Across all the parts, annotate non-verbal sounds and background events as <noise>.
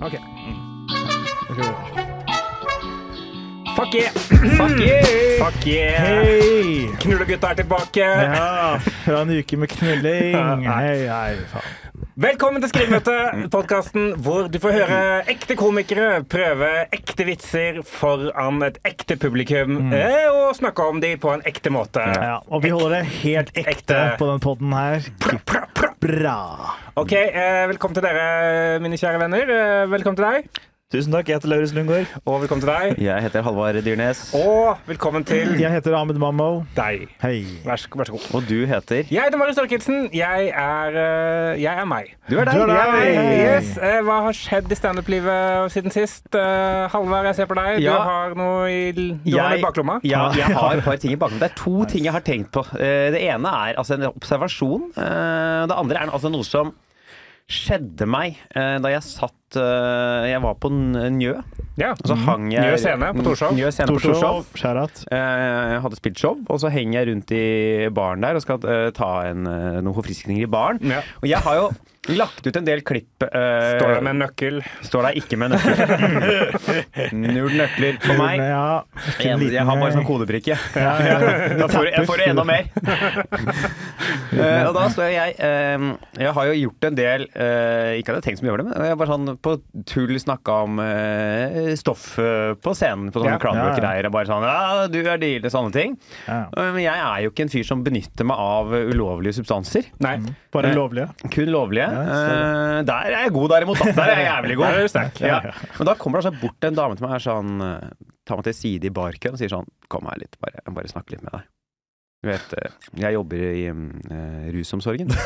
OK. Fuck yeah! Fuck yeah! Fuck yeah! Hei! Knullegutta er tilbake. Ja, fra en uke med knulling. <laughs> Hei, hei, faen. Velkommen til Skrivmøtet, podkasten hvor du får høre ekte komikere prøve ekte vitser foran et ekte publikum mm. og snakke om dem på en ekte måte. Ja, og vi holder det helt ekte Ekte. på den podden her. Pra, pra. Bra. OK, eh, velkommen til dere, mine kjære venner. Eh, velkommen til deg. Tusen takk. Jeg heter Lauritz Lundgaard. Og velkommen til deg. Jeg heter Halvard Dyrnes. Og velkommen til Jeg heter Ahmed Mammo. deg. Hei. Vær så, vær så god. Og du heter Jeg heter Marius Torkelsen. Jeg er, eh, jeg er meg. Du er deg. Du er deg. Jeg, yes. eh, Hva har skjedd i standup-livet siden sist? Uh, Halvard, jeg ser på deg. Ja. Du har noe i, du har noe i baklomma. Ja, jeg har et par ting i <laughs> baklomma. Det er to ting jeg har tenkt på. Eh, Det ene er altså en observasjon. Eh, Det andre er altså noe som skjedde meg eh, da jeg satt eh, Jeg var på Njø. Ja. Og så hang jeg Njø scene på Torshov. Njø scene på Torshov. Eh, Jeg hadde spilt show, og så henger jeg rundt i baren der og skal eh, ta en, noen forfriskninger i baren. Ja. Og jeg har jo lagt ut en del klipp. Uh, Står der med en nøkkel. Står der ikke med nøkkel. <laughs> Null nøkler på meg. Ja, en Jeg, jeg har bare sånn kodebrikke. <laughs> Jeg får, jeg får enda mer. <laughs> Uh, og da står jeg uh, Jeg har jo gjort en del Ikke at jeg har tenkt så mye over det, men jeg har bare sånn på tull snakka om uh, stoff eh, på scenen på sånne Ja. klanbøkgreier. Og bare sånn Ja, du er dealer, sånne ting. Ja. Eh, Men jeg er jo ikke en fyr som benytter meg av ulovlige substanser. Nei. Bare Eh, lovlige. Kun lovlige. Ja, Eh, der er jeg god, derimot. Da. <laughs> Der er jeg jævlig god. Ja. Men da kommer det altså bort en dame til meg og er sånn tar meg til side i barkøen og sier sånn Kom her litt, bare, jeg må bare snakke litt med deg. Du vet, eh, jeg jobber i eh, rusomsorgen. <laughs>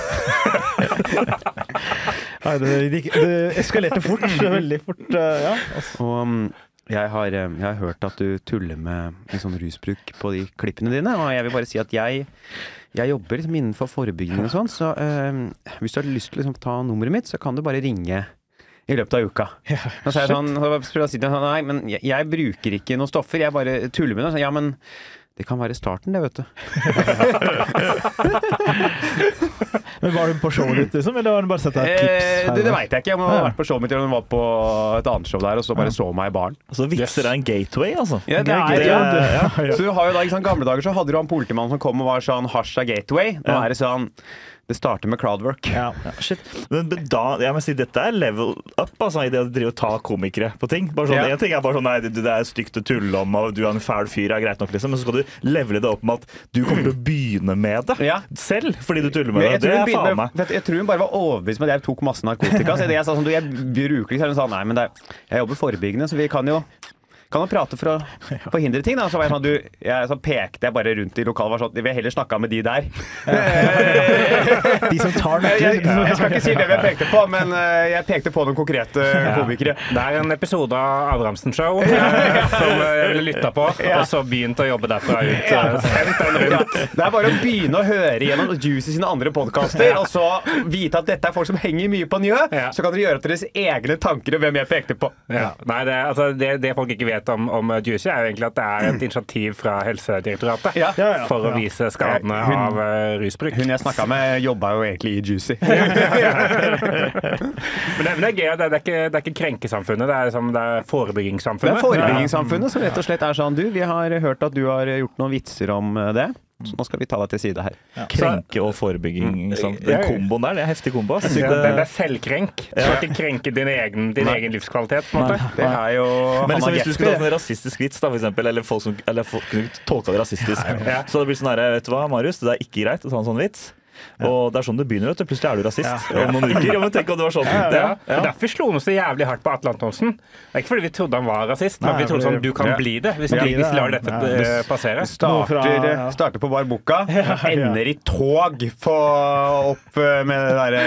Nei, det, det, det eskalerte fort. <laughs> Veldig fort. Uh, Ja. Altså. Og mm, jeg har, jeg har hørt at du tuller med liksom, rusbruk på de klippene dine, og jeg vil bare si at jeg jeg jobber liksom innenfor forebygging og sånn, så eh, hvis du har lyst til å liksom, ta nummeret mitt, så kan du bare ringe i løpet av uka. Ja, så sånn, så jeg sånn, nei, men jeg, jeg bruker ikke noen stoffer, jeg bare tuller med det. Så, ja, men det kan være starten, det, vet du. <laughs> Men Var hun på showet ditt, liksom? Eller har hun bare sett deg et klips? Eh, her det, det veit jeg ikke. Om hun har vært på showet mitt eller hun var på et annet show der og så bare så meg i baren. Så vitser er en gateway, altså. Ja, det er, Det- ja. Ja, ja. Så du har jo da, i sånn gamle dager så hadde du han politimannen som kom og var sånn Hasj er gateway. Nå Ja. er det sånn Det starter med crowdwork. Ja. Shit. Men men da, jeg må si, dette er level up altså, i det å drive og ta komikere på ting. Bare sånn, Ja. En ting er bare sånn Nei, det, det er stygt å tulle om, og du er en fæl fyr, er greit nok, liksom. Men så skal du levele det opp med at du kommer til å begynne med det Ja. selv, fordi du tuller med det. jeg, Det er faen meg. Jeg, jeg tror hun bare var overbevist med at jeg tok masse narkotika. Så det jeg sa sånn, du, jeg bruker ikke, så hun sa nei, men det er, jeg jobber forebyggende, så vi kan jo kan jo prate for å <laughs> forhindre ting. da Så var jeg sånn, du, jeg, så pekte jeg bare rundt i lokalet og var sånn Vi har heller snakka med de der. <laughs> De som tar Jeg, jeg, jeg skal ikke si hvem jeg pekte på, men eh, jeg pekte på noen konkrete komikere. Det er en episode av Abrahamsen Show eh, <laughs> som jeg ville lytta på, og så begynt å jobbe derfra ut. eh, det er bare å begynne å høre gjennom Juicy sine andre podkaster, og så vite at dette er folk som henger mye på Njø. Ja. Så kan dere gjøre opp deres egne tanker om hvem jeg pekte på. Ja. Nei, det, altså, det, det folk ikke vet om, om Juicy, er jo egentlig at det er et <clears throat> initiativ fra Helsedirektoratet Ja. For å vise skadene Hun- av eh, rusbruk. Hun jeg snakka med, jobba jo egentlig i Juicy. <laughs> Men det, men det er gøy. Det, det, er ikke, det er ikke krenkesamfunnet, det er, liksom, det er Det forebyggingssamfunnet. er forebyggingssamfunnet som rett og slett er sånn Du, vi har hørt at du har gjort noen vitser om eh, det, så nå skal vi ta deg til side her. Krenke og forebygging. Liksom. Den komboen der, det er heftig kombo. ass. Ja, Det- er selvkrenk. Du skal ikke krenke din egen, din egen livskvalitet. på en måte. Det er jo Men liksom, hvis du skulle tatt en rasistisk vits, da, for eksempel, eller folk som eller folk kunne tolka det rasistisk, Ja. så hadde det blitt sånn her, vet du hva, Marius, det er ikke greit å ta en sånn vits. Og det er sånn det begynner, du. Plutselig er du rasist om noen uker. Ja, men tenk om det var sånn. Ja, Ja, ja. Derfor slo vi så jævlig hardt på Atle Antonsen. Det er ikke fordi vi trodde han var rasist, men vi trodde sånn du kan Ja. bli det hvis Ja. lar dette Ja. eh, passere. Starter, starter på Bar Boka, <laughs> ender i tog på, opp eh, med det derre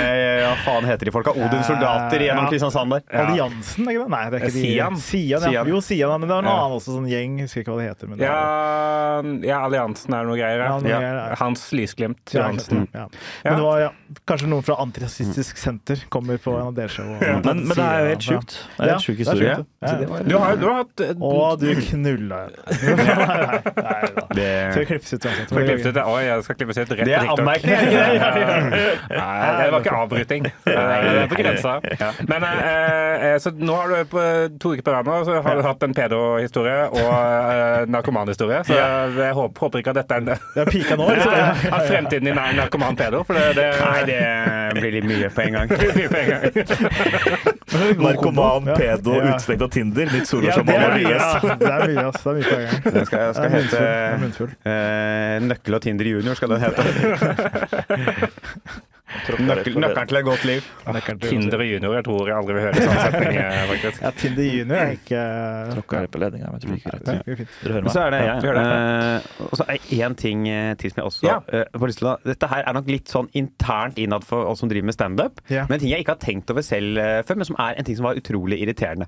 Hva faen heter de folka? Odin soldater gjennom. Kristiansand der. Ja. Alliansen, ikke det? Nei, det er ikke de. Sian. Sian, ja. Sian. Jo, Sian, men det er en annen også, sånn gjeng. Jeg husker ikke hva det heter. Men det Ja, er- ja, Alliansen er noe greier. Ja, Ja. noe greier, ja. Hans Lysglimt Ja, Johansen. Ja. Men det var ja, kanskje noen fra Antirasistisk Senter kommer på en av deres show. Men, men det er jo helt Ja. sjukt. Det er en helt sjuk historie. sjukt, ja. Så Du har, du har hatt eh, Å, du knulla <laughs> Nei, nei, nei da. Det- Skal klippes ut uansett? jeg skal klippes ut rett Det er på TikTok. anmerkning, er det? <laughs> Nei, det var ikke avbryting. <laughs> Det er på grensa. Men eh, eh, så nå har du på to uker på rad nå, så har du hatt en pedo-historie og eh, narkomanhistorie. Så jeg håper, håper ikke at dette er en Det er pika nå, liksom. At fremtiden din er narkoman-pedo, for det, det Nei, det blir litt mye på en gang. <laughs> blir på en gang. <laughs> Narkoman, pedo, Ja. utestengt av Tinder. Nytt Ja, soloshow det er mye, ass. Det er mye, ass. Det er mye på en gang. Den skal, skal Det hete eh, Nøkkel og Tinder junior, skal den hete. <laughs> Nøkkel, nøkkelen til et godt liv. Ah, Tinder junior, jeg tror jeg aldri vil høre sånn <laughs> setning, eh. Ja, Tinder junior er ikke Tråkka litt på ledninga, men jeg tror det gikk greit. det går. Dere hører Men så er det jeg. Eh, og så én ting eh, til som jeg også Ja. uh, får lyst til å Dette her er nok litt sånn internt innad for oss som driver med standup. Ja. Men en ting jeg ikke har tenkt over selv uh, før, men som er en ting som var utrolig irriterende.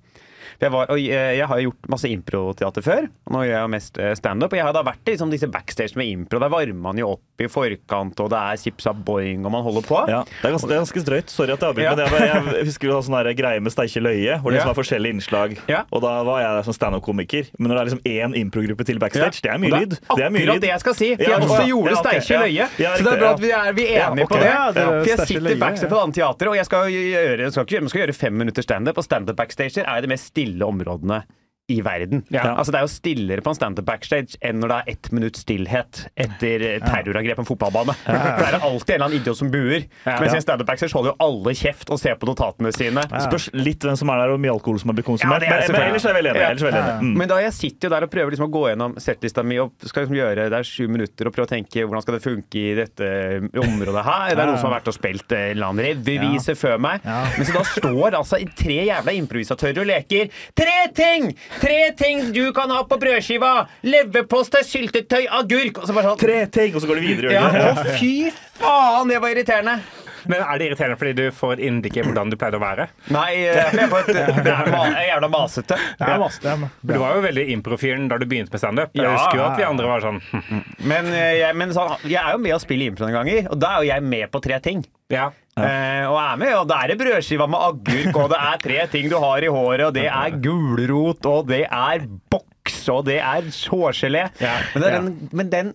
Jeg, var, jeg, har jo gjort masse improteater før, og nå gjør jeg jo mest eh, standup. Og jeg har da vært i liksom, disse backstage med impro. Der varmer man jo opp i forkant, og det er chipsa boing, og man holder på. Ja, det er, ganske, det er ganske drøyt. Sorry at jeg avbryter. Ja. men jeg, var- Jeg husker jo sånn greie med Steikje løye, hvor det Ja. er forskjellige innslag. Ja. Og da var jeg der som standup-komiker. Men når det er liksom én improgruppe til backstage, det er mye lyd. Det er mye akkurat lyd. det jeg skal si. For jeg også gjorde ja, okay. Steikje løye. Så det er bra at vi er, vi er enige ok. på det. Det For jeg sitter backstage på et annet teater, og jeg skal gjøre, skal ikke, skal gjøre fem minutter standup, og standup backstager er det mest stille områdene i verden. Ja. Altså Det er jo stillere på en standup backstage enn når det er ett minutts stillhet etter eh, terrorangrep på en fotballbane. For <laughs> det er alltid en eller annen idiot som buer. Mens i standup backstage holder jo alle kjeft og ser på notatene sine. Spørs litt hvem som er der, og hvor mye alkohol som har blitt konsumert. er men, men ellers er jeg veldig enig. Ja. Mm. Men da jeg sitter jo der og prøver liksom å gå gjennom settlista mi og skal liksom gjøre det er sju minutter og prøve å tenke hvordan skal det funke i dette området her. Det er noen som har vært og spilt en eller annen revyvise før meg. Ja. Men så da står altså tre jævla improvisatører og leker. Tre ting! Tre ting du kan ha på brødskiva! Leverpostei, syltetøy, agurk Og så bare sånn Tre ting, og så går det videre. Ja, å fy faen, det var irriterende! Men er det irriterende fordi du får et innblikk i hvordan du pleide å være? Nei, eh, jeg får et, <laughs> det er ma- jævla masete. Det er Du var jo veldig improfyren da du begynte med standup. Jeg Ja. husker jo at vi andre var sånn hm, <laughs> Men, eh, jeg, men så, jeg er jo med å spille impro noen ganger, og da er jo jeg med på tre ting. Ja. Eh, og er med, og da er det brødskiva med agurk, og det er tre ting du har i håret, og det er gulrot, og det er boks, og det er sårgelé. Ja. Men, men den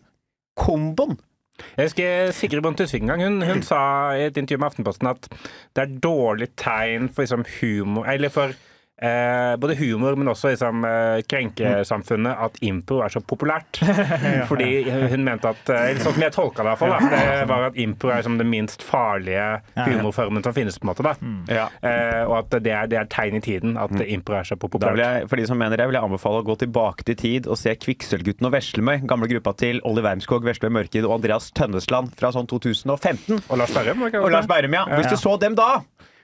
komboen Jeg husker Sigrid Bonde Tusvik en gang. Hun, hun sa i et intervju med Aftenposten at det er dårlig tegn for liksom, humor for eh, både humor, men også liksom, eh, krenkesamfunnet at impro er så populært. <laughs> Fordi hun mente at Eller Sånn som jeg tolka det, iallfall. det var at impro er liksom den minst farlige humorformen som finnes. på en måte da. ja. Eh, og at det er, det er tegn i tiden at impro er så Da vil populært. jeg, for de som mener det, vil jeg anbefale å gå tilbake til tid og se Kvikksølvgutten og Veslemøy, gamle gruppa til Olli Wermskog, Veslemøy Mørkid og Andreas Tønnesland fra sånn 2015. Og Lars Berrum? Og Lars Berrum, ja. Hvis du så dem da,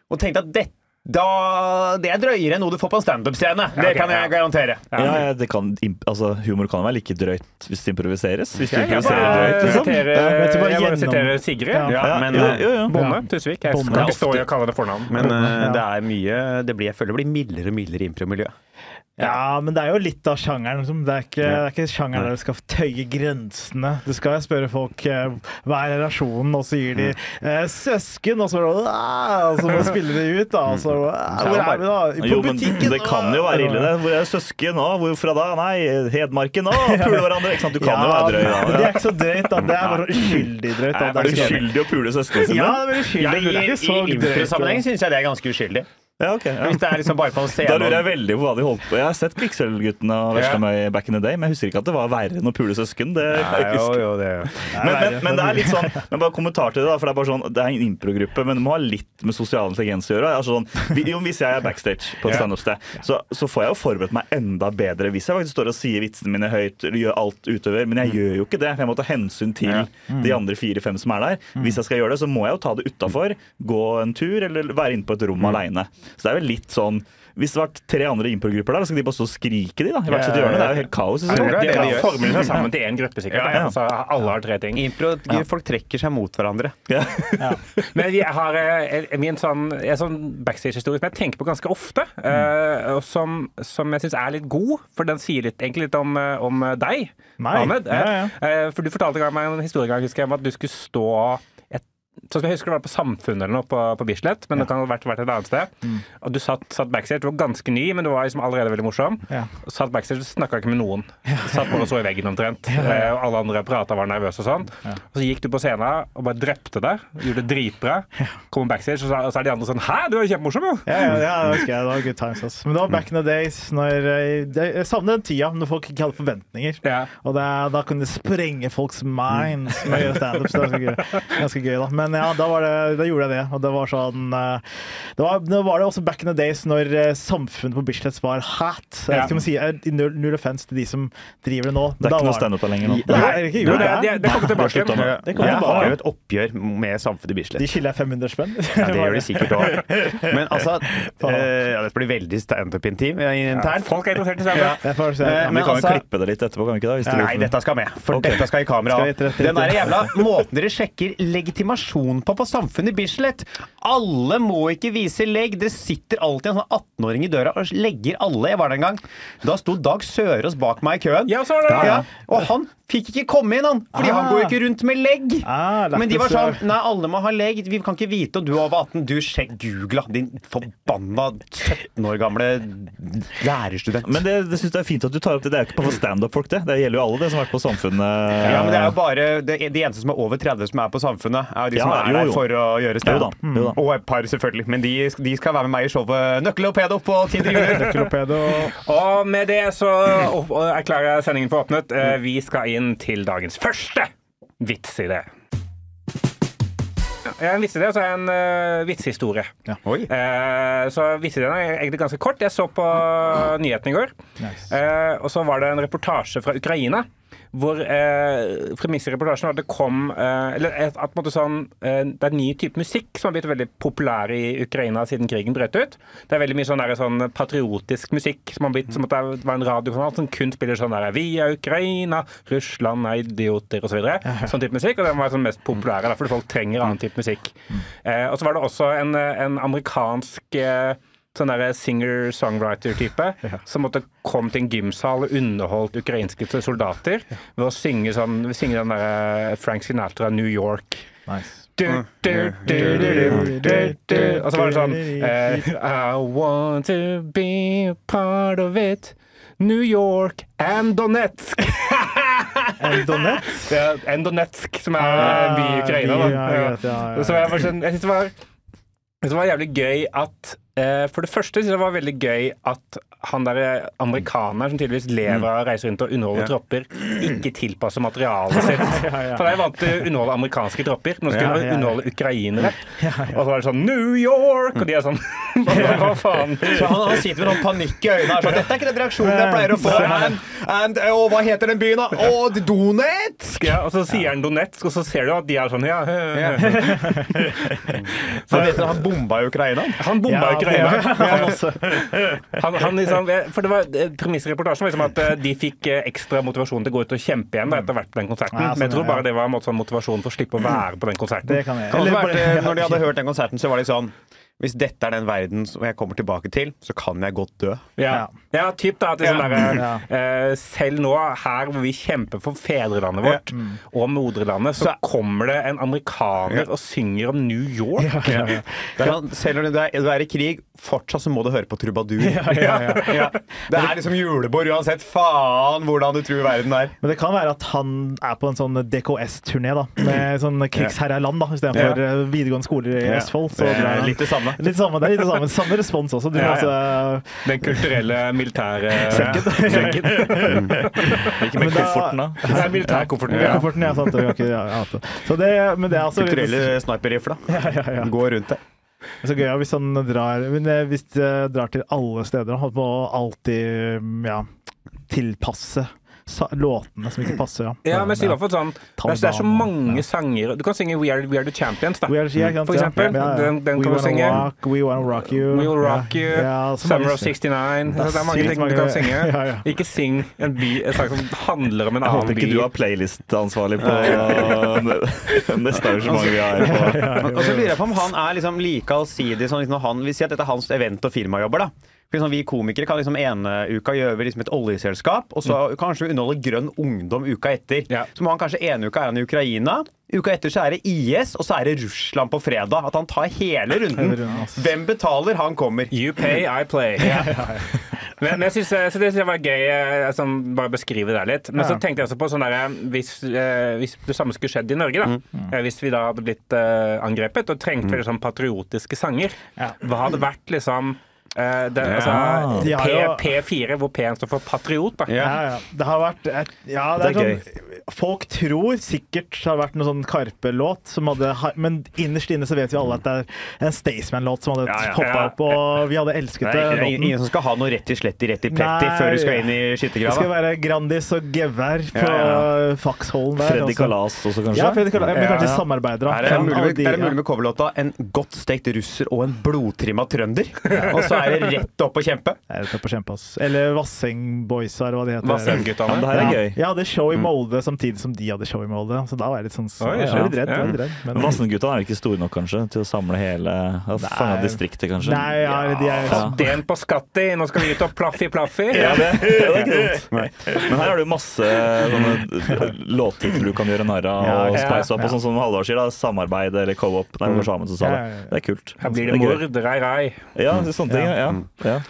og tenkte at det, da, det er drøyere enn noe du får på en standup-scene. Det ok, kan jeg ja. garantere. Ja, ja, det kan, altså, humor kan være like drøyt hvis det improviseres. Hvis du Ja, jeg improviserer bare drøyt, liksom. Ja, bare jeg bare gjennom- siterer Sigrid. Ja. Ja, Ja, men, jo, eh. Bonde Tusvik. Jeg Bonde. skal ikke Det stå i å kalle det fornavn. Men uh, det er mye det blir, Jeg føler det blir mildere og mildere impromiljø. Ja, men det er jo litt av sjangeren. liksom. Det er ikke, det er ikke sjangeren der du skal tøye grensene. Du skal spørre folk eh, hva er relasjonen, og så gir de eh, søsken, og så, «Ah», og så må du spille ut. da, og så, «Ah, Hvor er vi da? På butikken? det kan jo være ille, det. Hvor er søsken? nå? hvorfra da? Nei, Hedmarken? Å, <laughs> pule hverandre! Ikke sant? Du kan jo være drøy men det er ikke så drøyt. da. Det er bare uskyldig drøyt. da. Det Er er du ikke- skyldig å pule søsknene sine? Ja, det er uskyldig. Ja, uskyldig. I i drøyt. improsammenheng syns jeg det er ganske uskyldig. Ja, okay, Ja. Hvis det er liksom bare på en Da lurer jeg veldig på hva de holdt på Jeg har sett Kvikksølvguttene og Veslemøy back in the day, men jeg husker ikke at det var verre enn å pule søsken. Det Nei, jeg. Jo, jo, det Men, men, men det er litt sånn Men bare kommentar til det, da. For det er bare sånn Det er en improgruppe, men det må ha litt med sosial intelligens å gjøre. Altså sånn, jo, hvis jeg er backstage på et standup-sted, så, så får jeg jo forberedt meg enda bedre hvis jeg faktisk står og sier vitsene mine høyt eller gjør alt utover. Men jeg gjør jo ikke det, for jeg må ta hensyn til de andre fire-fem som er der. Hvis jeg skal gjøre det, så må jeg jo ta det utafor, gå en tur eller være inne på et rom aleine. Så det er vel litt sånn hvis det var tre andre improgrupper der, så skulle de bare stå og skrike de da, i hvert sitt Ja, ja, hjørne. Det er jo helt kaos. Jeg tror det er det de formler seg sammen til én gruppe, sikkert. Ja, ja. Så alle har tre ting. Impro, Folk trekker seg mot hverandre. Ja. Men jeg har eh, min sånn, sånn backstage-historie som jeg tenker på ganske ofte, eh, og som, som jeg syns er litt god, for den sier litt, egentlig litt om, eh, om deg, Meg? Ahmed. Ja, ja. Eh, For du fortalte en gang meg en historie en gang, husker jeg, om at du skulle stå Sånn som jeg husker det var på Samfunnet eller noe på, på Bislett, men det kan ha vært, vært et annet sted. Og du satt, satt backstage, du var ganske ny, men du var liksom allerede veldig morsom. Ja. Og Satt backstage, du snakka ikke med noen. Satt bare og så i veggen omtrent. Eh, Og alle andre prata var nervøse og sånn. Og så gikk du på scenen og bare drepte det. Gjorde det dritbra. Kom backstage, og så, og så er de andre sånn Hæ, du er kjempemorsom, jo! Ja, ja, ja, det husker jeg. Det var good times. altså. Men det var back in the days når eh, Jeg savner den tida når folk ikke hadde forventninger. Ja. Og det, da kunne det sprenge folks minds med å gjøre standup. Var ganske gøy, da. Men ja, da, var det, da gjorde jeg det. Og det var sånn eh, det var, Nå var det også back in the days når eh, samfunnet på Bislett var hat. Jeg Ja. vet ikke om jeg sier eh, null, null offense til de som driver det nå. Det er Da ikke noe standup der lenger nå. Nei, det ikke? Jo, det, det det, er kommer tilbake Det, igjen. Det kommer Jeg har jo et oppgjør med Samfunnet i Bislett. De skiller 500 spenn. Ja, det gjør de sikkert òg. <laughs> Men altså ja, Dette blir veldig standup-intim internt. Folk er interessert i standup. Ja, får. Men men vi kan jo altså- klippe det litt etterpå, kan vi ikke da? Hvis det Nei, dette skal med. For okay. dette skal i kamera. Skal vi rett- rett- Den der jævla måten dere sjekker legitimasjon på på Samfunnet Bislett Alle må ikke vise legg. Det sitter alltid en sånn 18-åring i døra og legger alle. Jeg var der en gang. Da sto Dag Sørås bak meg i køen. Ja, så var det Ja, og han fikk ikke komme inn, han. Fordi han Ah. går jo ikke rundt med legg. Ah, Men de var sånn Nei, alle må ha legg. Vi kan ikke vite om du er over 18. Du sjekk Google. Din forbanna 17 år gamle lærerstudent. Men det, det synes jeg er fint at du tar opp det. Det er jo ikke bare for standup-folk, det. Det gjelder jo alle det som har vært på Samfunnet. Ja, men det er jo bare det, De eneste som er over 30 som er på Samfunnet, er de som Ja, er jo, der for å gjøre standup. Mm. Og et par, selvfølgelig. Men de, de skal være med meg i showet Nøkkelopedo og på Tinder Junior. <laughs> Og med det så erklærer jeg sendingen for åpnet. Eh, Vi skal inn til dagens første vitsidé. Jeg har en vitsidé, og så har jeg en uh, vitsehistorie. Ja. Uh, så vitsideen er egentlig ganske kort. Jeg så på nyhetene i går. Nice. Uh, og så var det en reportasje fra Ukraina. Hvor eh, premisset i reportasjen var at det kom eh, Eller at, at måtte, sånn, eh, det er en ny type musikk som har blitt veldig populær i Ukraina siden krigen brøt ut. Det er veldig mye sånn, der, sånn patriotisk musikk som har blitt som at det var en radiokanal som kun spiller sånn der Vi er Ukraina, Russland er idioter osv. Så videre. sånn type musikk. Og den var sånn mest populære, fordi folk trenger annen type musikk. Eh, og så var det også en, eh, en amerikansk eh, sånn der singer-songwriter-type som måtte komme til en gymsal og underholdt ukrainske soldater ved å synge, sånn, synge den der Frank Sinatra 'New York'. Nice. Du, du, du. Og så var det sånn eh, I want to be a part of it. New York and Donetsk. <laughs> En Donetsk? Ja, and Donetsk, som er en by i Ukraina. Da. Ja, Ja. greit, ja, ja, Så jeg, sånn, jeg synes det var det var jævlig gøy at eh, For det første synes jeg det var veldig gøy at han der amerikaneren som tydeligvis lever av å reise rundt og underholde tropper, ikke tilpasser materialet sitt. <laughs> For jeg vant til å underholde amerikanske tropper. men Nå skulle Ja, ja, ja. underholde ukrainere. <laughs> Og så var det sånn New York! Og de er sånn <laughs> Hva, faen? Så han, han sitter med noen panikk i øynene. og Sånn, Dette er ikke den reaksjonen jeg pleier å få. And, and, og hva heter den byen, da? Å, Donetsk! Ja, og så sier han Donetsk, og så ser du at de er sånn Ja. Ja. Så vet han bomba Ukraina. Han bomba Ja, Ukraina. Han også. <laughs> Han, han liksom, for det var Premisset i reportasjen var liksom at eh, de fikk eh, ekstra motivasjon til å gå ut og kjempe igjen da, etter hvert på den konserten. Ja, sånn, Men jeg tror bare det var en måte sånn motivasjon for å slippe å være på den konserten. Det kan jeg. Eller bare- eh, når de hadde hørt den konserten, så var de sånn Hvis dette er den verden som jeg kommer tilbake til, så kan jeg godt dø. Ja, ja typ da, at liksom Ja. der, Ja. eh, Selv nå, her hvor vi kjemper for fedrelandet vårt og moderlandet, så, Så- kommer det en amerikaner og synger om New York. Det er sånn, selv om du er, du er i krig, fortsatt så må du høre på trubadur. Ja. Det er liksom julebord uansett. Faen hvordan du tror verden er. Men det kan være at han er på en sånn DKS-turné, da. Med sånn krigsherreland, da, istedenfor Ja. eh, videregående skoler i Ja. Østfold. Så Det er litt det samme. Litt samme, det er litt det samme. Samme respons også. Du, Ja, ja. altså, Den kulturelle, militære Sekken. <laughs> Ikke med kofferten, da. Det er militærkofferten. ja. Kofferten, ja, sant. ikke- ja, ja. Så det, men det er altså Kulturelle sniperrifla. <laughs> ja, ja, ja. Går rundt det. Så gøy hvis han drar men eh, Hvis det drar til alle steder. Må alltid mm, ja, tilpasse låtene som ikke passer. Ja, Ja, men si i hvert fall sånn det er, så mange ja. sanger Du kan synge We Are, We Are The Champions, da. We are, yeah, For eksempel. Yeah, yeah. Den, den We kan du synge. Rock, we wanna rock you. We Will Rock You, Summer of 69 Det er Det er mange ting ting du kan synge. <laughs> Ja, ja. Ikke syng en, by, en sang som handler om en Jeg annen håper by. ikke du har playlist-ansvarlig på <laughs> <laughs> neste arrangement vi har. På. Og så lurer jeg på om han er liksom like allsidig som liksom han Vi sier at dette er hans event- og firmajobber, da. Sånn, Vi komikere kan liksom ene uka gjøre liksom et oljeselskap, og så kanskje vi underholde Grønn ungdom uka etter. Ja. Så må han kanskje ene uka er han i Ukraina, uka etter så er det IS, og så er det Russland på fredag. At han tar hele runden. <laughs> Hvem betaler, han kommer. You pay, I play. <laughs> <laughs> Men, men jeg synes, så det synes jeg var gøy eh, sånn, bare beskrive det litt. Men så tenkte jeg også på sånn der, hvis, eh, hvis det samme skulle skjedd i Norge, da. Eh, Hvis vi da hadde blitt eh, angrepet og trengte liksom patriotiske sanger, Ja. hva hadde vært liksom eh, det, altså, ja. P, P4, hvor P-en står for patriot, da. Ja. Ja, ja. Det har vært et, Ja, det, Det er er sånn Folk tror sikkert det har vært noen sånn Karpe-låt, som hadde men innerst inne så vet vi alle at det er en Staysman-låt som hadde Ja, ja. poppa opp, og vi hadde elsket Det er ingen, ingen som skal ha noe rett i slett i rett i pletti Nei. før du skal inn i Det skal være Grandis og Gevær på Ja, Faxholm der. Freddy altså. Kalas også, kanskje? Ja, Freddy Kalas. Men kanskje ja. samarbeider, da. Er det, mulig, med- de- er det ja. mulig med coverlåta 'En godt stekt russer og en blodtrimma trønder'? Og så er det rett opp å kjempe. Nei, det er på kjempe, ass. Eller Vasseng Boys, eller hva de heter. Ja, det her er gøy. Jeg hadde show i Molde samtidig som de hadde show i Molde, så da var jeg litt sånn så, Oi, jeg var litt ja. redd. Ja. var litt redd men, Vassendgutta er ikke store nok kanskje til å samle hele Fange distriktet, kanskje? Nei, ja, de er Ja. Den på Skatti, nå skal vi ut og plaffi plaffi. Ja, det, ja, det er ikke dumt. Men her har du masse sånne låttitler du kan gjøre narr av og ja, speise opp. Og sånn som Halvard sier, da, samarbeid eller co-op. Nei, vi går sammen, så sa det. Det er kult. Her blir det er mord, rei-rei. Ja, er sånne ting. Ja. ja.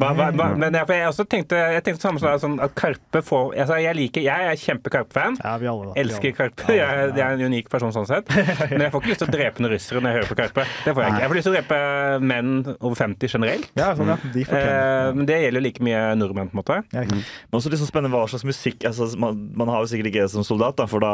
Hva, hva, hva, men jeg, for jeg også tenkte, jeg tenkte samme sånn, sånn at Karpe får altså jeg, liker, jeg er kjempe-Karpe-fan. Ja, vi alle, da. Vi Elsker alle. Karpe. Jeg, jeg er en unik person sånn sett. Men jeg får ikke lyst til å drepe noen russere når jeg hører på Karpe. Det får Jeg ikke. Jeg får lyst til å drepe menn over 50 generelt. Ja, sånn, ja. De Eh, men det gjelder like mye nordmenn, på en måte. Ja. Men også liksom spennende hva slags musikk altså, man, man har jo sikkert ikke det som soldat, da, for da,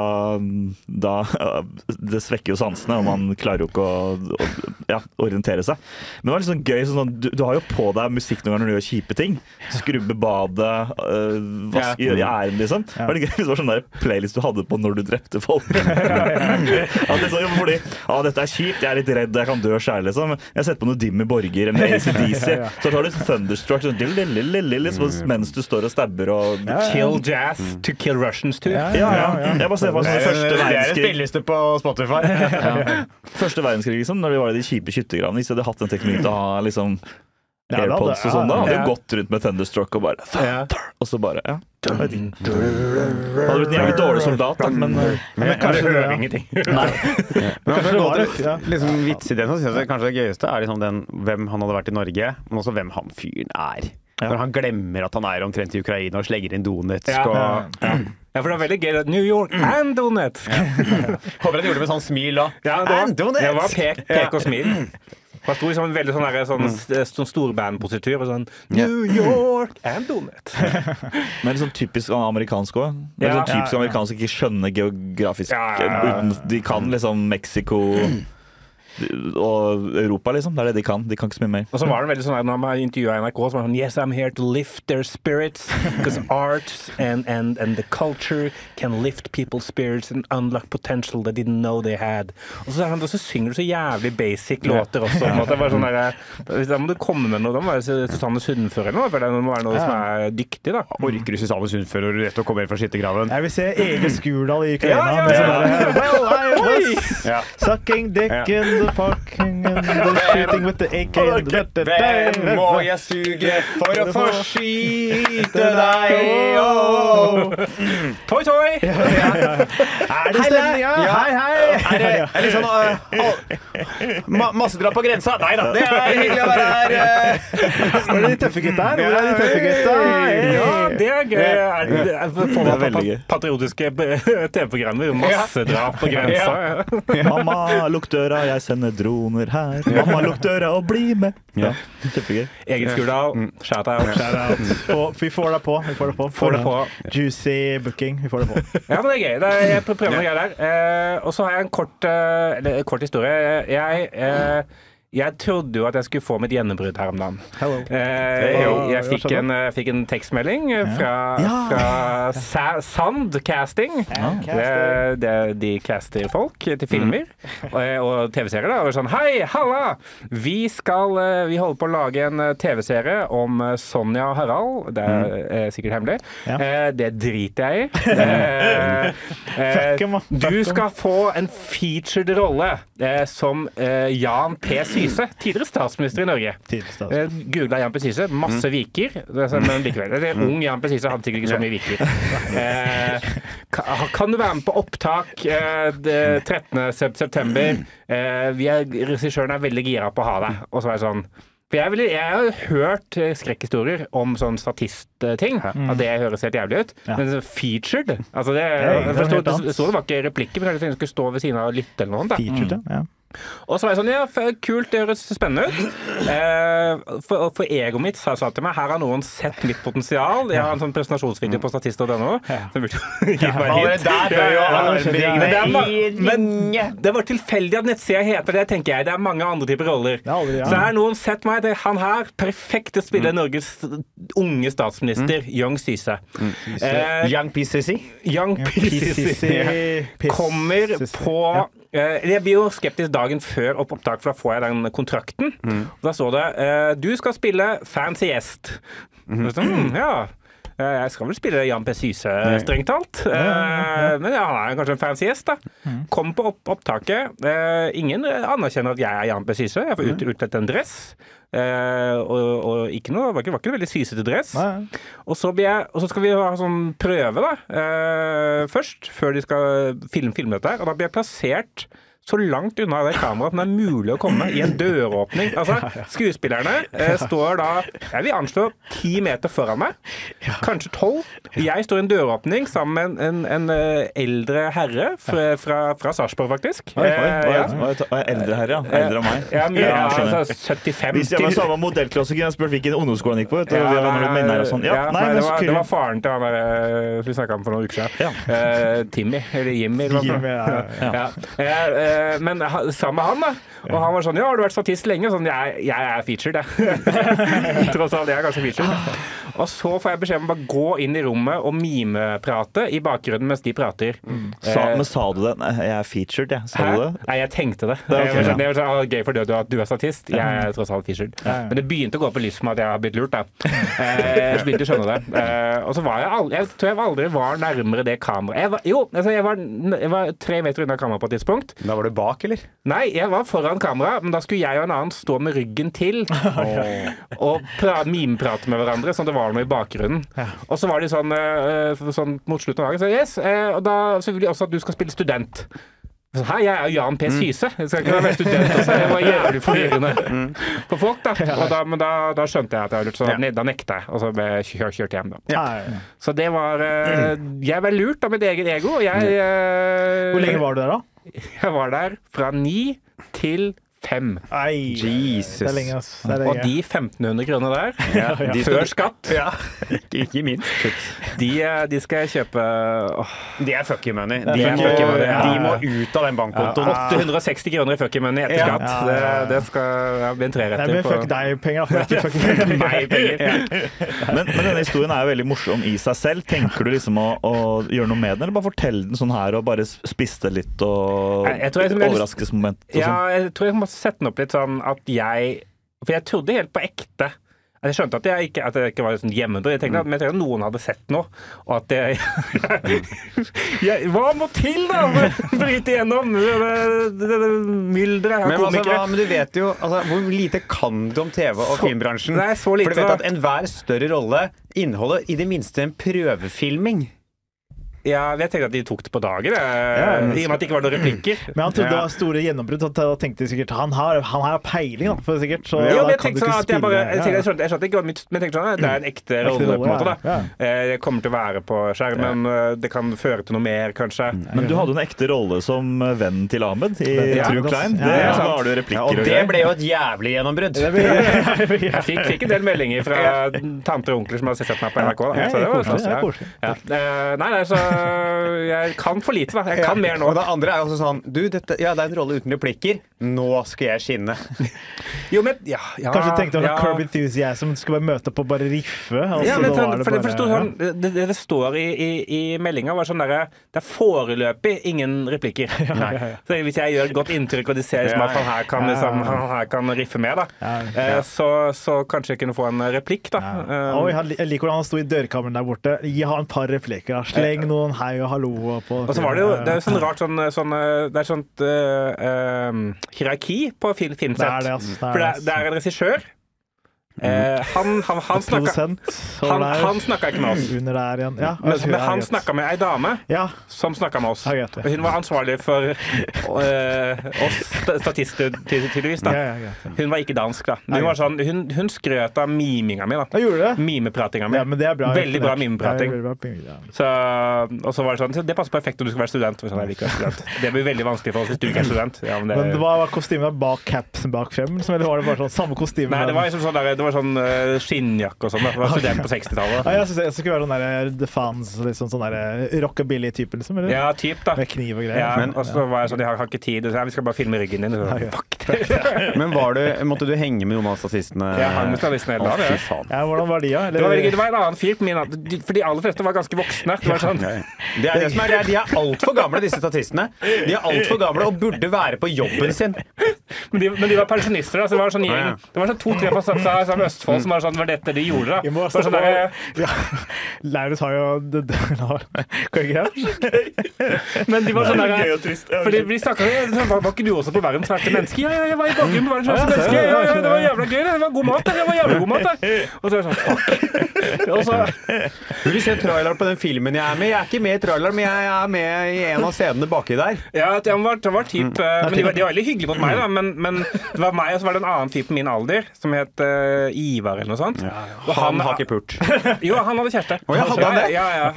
da <laughs> Det svekker jo sansene, og man klarer jo ikke å, å ja, orientere seg. Men det var litt sånn gøy sånn, du, du har jo på deg musikk noen ganger når du gjør kjipe ting. Skrubbe badet, øh, vaske, Ja. gjøre ærend, liksom. Ja. Var det gøy hvis det var sånn der playlist du hadde på når du drepte folk? <laughs> at det er sånn, fordi ja, dette er kjipt, jeg er litt redd, jeg kan dø sjæl, liksom. Jeg setter på noe Dimmy Borger eller ACDC, <laughs> så tar du Thunderstruck sånn, liksom, mens du står og stabber og Ja, ja. Kill jazz to kill Russians too. Ja, ja, ja. Jeg bare ser for meg sånn første verdenskrig. spilleliste på Spotify. <laughs> Første verdenskrig, liksom, når vi var i de kjipe skyttergravene. Hvis de hadde hatt den teknikken til å ha liksom Ja, AirPods og sånn, da hadde ja. gått rundt med Thunderstruck og bare Ja. Og så bare Ja. Hadde blitt en jævlig dårlig soldat, da, men Men kanskje det, hører ja. ingenting. Men Kanskje det var litt, ja. liksom, Vitsideen så synes jeg kanskje det gøyeste er liksom den, hvem han hadde vært i Norge, men også hvem han fyren er. Ja. Når han glemmer at han er omtrent i Ukraina og slenger inn Donetsk Ja. og Ja, for det var veldig gøy. New York and Donetsk. <laughs> Håper han gjorde det med sånn smil da. Ja, det var, And Donetsk! det var pek, pek og smil. <laughs> Han sto i sånn veldig sånn, der, sånn, sånn storbandpositur sånn New York and Donut. <laughs> men litt sånn typisk amerikansk òg. Ja. sånn typisk Ja, ja. amerikansk ikke skjønner geografisk Ja, ja, ja. uten, De kan liksom Mexico og Europa, liksom. Det er det de kan. De kan ikke så mye mer. Og så var det veldig sånn at når man intervjua NRK, så var det sånn Yes, I'm here to lift their spirits. Because <laughs> arts and, and, and the culture can lift people's spirits and unlock potential they didn't know they had. Og så, så synger du så jævlig basic låter også. Om at det var sånn der, da må du komme med noe. Da må det være Susanne Sundfør eller noe. For det må være noe som er dyktig, da. Orker du Susanne Sundfør rett rett og kommer fra skyttergraven? Jeg vil se Egil Skurdal i Ukraina. Ja, ja, med ja. sånn der, Well, I was sucking dick in the fucking and the shooting with the AK Hvem må jeg suge for å få skyte deg? Oh. Toi, toi! Er det stemninga? Hei, hei! Er det er det sånn uh, ma Massedrap på grensa? Nei da, det er hyggelig å være her. eh. Hvor er de tøffe gutta her? Hvor er de tøffe gutta? Ja, det er gøy. Er det, er, får Det er veldig gøy. patriotiske <laughs> TV-programmer. Massedrap på grensa. Mamma, lukk døra, jeg sender droner her. Mamma, lukk døra og bli med. Ja, Kjempegøy. Egen Skurdal, shout out. Shout out. <laughs> Og Vi får det på. Vi får det på. Får det på. Juicy booking. Vi får det på. Ja, men det er gøy. Det er, jeg prøver noe greier der. Eh, og så har jeg en kort, eh, eller, kort historie. Jeg, eh, jeg trodde jo at jeg skulle få mitt gjennombrudd her om dagen. Hello. Eh, jo. jeg fikk en, eh, fikk en tekstmelding eh, fra, fra Sa Sand Casting. Det, det, de caster folk til filmer <laughs> og, og TV-serier. da, og sånn Hei, halla! Vi skal eh, Vi holder på å lage en eh, TV-serie om eh, Sonja og Harald. Det er eh, sikkert hemmelig. Eh, det driter jeg i. <laughs> Eh, eh, du skal få en featured rolle eh, som eh, Jan P. Syse, tidligere statsminister i Norge. Eh, Googla Jan P. Syse, masse viker. Det er sånn, Men likevel. Det er ung Jan P. Syse hadde sikkert ikke så mye viker. Eh, kan du være med på opptak eh, det 13. september? Eh, regissøren er veldig gira på å ha deg. Og så er det sånn for jeg, vil, jeg har hørt eh, skrekkhistorier om sånn statistting. At det høres helt jævlig ut. Ja. Men featured altså det, jeg forstod, det, det, sto det var ikke replikker, men kanskje jeg skulle stå ved siden av og lytte eller noe da. Featured, ja. Og så var jeg sånn, ja, kult, det høres spennende ut. Eh, for, for egoet mitt sa, sa til meg, her har noen sett mitt potensial. Jeg har en sånn presentasjonsvideo på statist.no. Som burde <laughs> gi meg hit. men det var tilfeldig at nettsida heter det, tenker jeg. Det er mange andre typer roller. Så her. Har noen sett meg, det er han her, perfekt til å spille Norges unge statsminister, Young Syse. Eh, Young PCC. Young PCC kommer på Jeg blir jo skeptisk dagen før opp opptak, for da får jeg den kontrakten. Og Da står det eh, 'Du skal spille fancy gjest'. Mm. så, hmm, ja. Eh, Jeg skal vel spille Jan P. Syse, strengt talt. Eh, Men ja, han er kanskje en fancy gjest, da. Kom på opp opptaket. Eh, Ingen anerkjenner at jeg er Jan P. Syse. Jeg får ut, utkledd en dress. Og, og ikke noe, var ikke, var ikke en veldig sysete dress. Og så, blir jeg, og så skal vi ha sånn prøve da, først, før de skal filme, filme dette. Og da blir jeg plassert så langt unna det kameraet som det er mulig å komme, i en døråpning. Altså, Skuespillerne eh, står da Jeg vil anslå ti meter foran meg, kanskje tolv. Jeg står i en døråpning sammen med en, en, en eh, eldre herre fra, fra, fra Sarpsborg, faktisk. Oi, oi, Eh, oi, ja. oi, oi, Eldre herre, ja. Eldre enn meg. Ja, men, Ja, altså 75 Hvis jeg var samme modellklasse, kunne jeg spurt hvilken ungdomsskole han gikk på. Vet du, Ja, nei, sånn. Ja, ja, nei, nei, det, var, det var faren til han der eh, vi snakka om for noen uker siden. Ja. Eh, Timmy, eller Jimmy. Jimmy, ja. Ja. Eh, men sammen med han, da. Og han var sånn Ja, har du vært statist lenge? Og Sånn, jeg, jeg er featured, jeg. <laughs> Tross alt, jeg er kanskje featured. Og så får jeg beskjed om å bare gå inn i rommet og mimeprate i bakgrunnen mens de prater. Sa, Eh, men sa du det? Nei, jeg er featured, jeg. Sa Hæ? du det? Nei, jeg tenkte det. Det er var sånn, det var sånn, ah, Gøy for deg at du er statist. Jeg er tross alt featured. Ja, ja. Men det begynte å gå på lyst for meg at jeg har blitt lurt. Da. Eh, så begynte jeg å skjønne det. Eh, og så var jeg aldri Jeg tror jeg aldri var nærmere det kameraet. Jo, altså jeg, var, jeg var tre meter unna kameraet på et tidspunkt. Da var du bak, eller? Nei, jeg var foran kamera, men da skulle jeg og en annen stå med ryggen til <laughs> og pra- mimeprate med hverandre, sånn det var noe i bakgrunnen. Og så var de sånn, eh, sånn mot slutten av dagen så, yes, eh, og da så vil de også at du skal spille student. Så, Hei, jeg er jo Jan P. Syse. Jeg skal ikke være student også. Det var jævlig forvirrende for folk, da. Da men da, da skjønte jeg at jeg var lurt, så Ja. da nekta jeg. Og så ble jeg kjørt, hjem, da. Ja. Så det var eh, Jeg ble lurt av mitt eget ego. Jeg, eh, Hvor lenge var du der, da? Jeg var der fra ni til fem. Ei, Jesus. Det er lenge, ass. Det er Og de 1500 kroner der, de før skatt, Ja, ikke, <laughs> ikke minst. de, eh, de skal jeg kjøpe åh, De er fucky money. De, money, de må ut av den bankkontoen. 860 kroner i fucky money etter skatt. Ja, ja, ja. Det, det skal ja, bli en treretter på fuck deg-penger, det er ikke fucking <laughs> meg penger. Men, men denne historien er jo veldig morsom i seg selv. Tenker du liksom å, å gjøre noe med den, eller bare fortelle den sånn her og bare spisse litt og jeg- jeg- overraskelsesmoment Ja, sånn? jeg tror jeg må sette den opp litt sånn at jeg For jeg trodde helt på ekte jeg skjønte at jeg ikke, at jeg ikke var sånn hjemme Jeg tenkte at, men jeg tenkte at noen hadde sett noe. Og at jeg, <laughs> jeg Hva må til, da? For å bryte igjennom dette det, det mylderet av Men, altså, komikere? men du vet jo altså, Hvor lite kan du om TV- og Så- filmbransjen? Nei, så lite, For du vet at enhver større rolle inneholder i det minste en prøvefilming. Ja, jeg tenkte at de tok det på dagen, jeg. Ja, i og med at det ikke var noen replikker. <clears throat> Men han trodde det var store gjennombrudd, så da tenkte de sikkert han har, han har peiling, da, for sikkert. Så Jo, da kan du sånn ikke spille jeg bare Jeg, spille- tenkte, jeg, skjønte, jeg skjønte ikke hva mitt Men jeg tenkte sånn det er en ekte rolle, på en måte. da ja. Eh, Jeg kommer til å være på skjermen. eh, Det kan føre til noe mer, kanskje. Men du hadde en ekte rolle som vennen til Ahmed i Ja. True Klein. Ja, Det, da har du Ja, replikker og og det ble jo et jævlig gjennombrudd. <laughs> Jeg fikk, fikk en del meldinger fra tanter og onkler som hadde sett meg på NRK. Da. Så det var koselig, ja. Ja. Eh, Nei, nei, så jeg kan for lite, da. Jeg kan mer nå. Og det andre er jo også sånn Du, dette, ja, det er en rolle uten replikker. Nå skal jeg skinne. <laughs> Jo, men ja, ja Kanskje du tenkte at ja. Curb Enthusiasm skulle bare møte opp og bare riffe? Altså, Ja, men for, det for, det, for det, stod, sånn, det, det, det står i, i, i meldinga, var sånn derre Det er foreløpig ingen replikker. <laughs> Så hvis jeg gjør et godt inntrykk, og de ser liksom at han her kan, liksom, han her kan riffe med, da, Ja, eh, så, så kanskje jeg kunne få en replikk, da. Ja. Eh, Oi, jeg liker hvordan han sto i dørkammeren der borte. Gi han et par replikker. Sleng noen sånn hei og hallo på Og så var det jo det er jo sånn rart sånn, sånn eh, Det er sånt uh, eh, hierarki på film, Det er det, altså. Det For er det, er, det er en regissør. Eh, han han, han snakka han, han snakka ikke med oss. Ja, Men, men han snakka med ei dame Ja, som snakka med oss. Og hun var ansvarlig for uh, oss statister, tydeligvis. da. Hun var ikke dansk, da. Hun, var sånn, hun, hun skrøt av miminga mi. da. Mimepratinga mi. Bra. Veldig bra mimeprating. Så, og så var det sånn Det passer perfekt når du skal være student. Sånn, student. Det blir veldig vanskelig for oss hvis du ikke er student. Ja, men det, Men det var, var kostymet bak capsen bak frem, eller var det bare sånn samme kostyme? Nei, det var liksom sånn, der, det var sånn uh, skinnjakke og sånn. var student på 60-tallet. Nei, jeg synes jeg skulle være sånn der The Fans, liksom sånn der rockabilly-type, liksom. Eller? Ja, typ, da. Med kniv og greier. Ja, Men- og så var jeg sånn, jeg har, har ikke tid. Så vi skal bare filme ryggen din. Så, Ja, ja. fuck det. <laughs> Men var du, måtte du henge med noen av statistene? Ja, han med statistene hele dagen, Ja. Ja, hvordan var de, da? Det var. Det var en annen fyr på min For de aller fleste var ganske voksne. Det var sånn, Ja, ja. Det er det som er, de er altfor gamle, disse statistene. De er altfor gamle og burde være på jobben sin. Men, de, men de var pensjonister. Da, så det var sånn Ja, ja. gjeng. Det var sånn to-tre fra, fra, fra Østfold som var sånn, Det var dette de gjorde. da. Må sånn der, ja. Laurus har jo <laughs> det, det, <laughs> Men de var sånn er der, gøy og trist. Fordi vi snakka sånn, var, ikke du også på verdens verste menneske? Ja, ja, jeg var i bakgrunnen på verdens verste menneske. Ja, ja, det var jævla gøy. Det Det var god mat der. Det var jævla god mat der. Og så er det sånn, fuck. <laughs> Og så, Du vil se traileren på den filmen jeg er med. Jeg er ikke med i traileren, men jeg er med i en av scenene baki der. ja, det var, det var typ, eh, men de var, de var veldig hyggelige mot meg, da. Men, men det var meg, og så var det en annen fyr på min alder som het uh, Ivar eller noe sånt. Og Han har ikke pult. <laughs> Jo, han hadde kjæreste. Oh, ja, hadde han det? Ja, ja.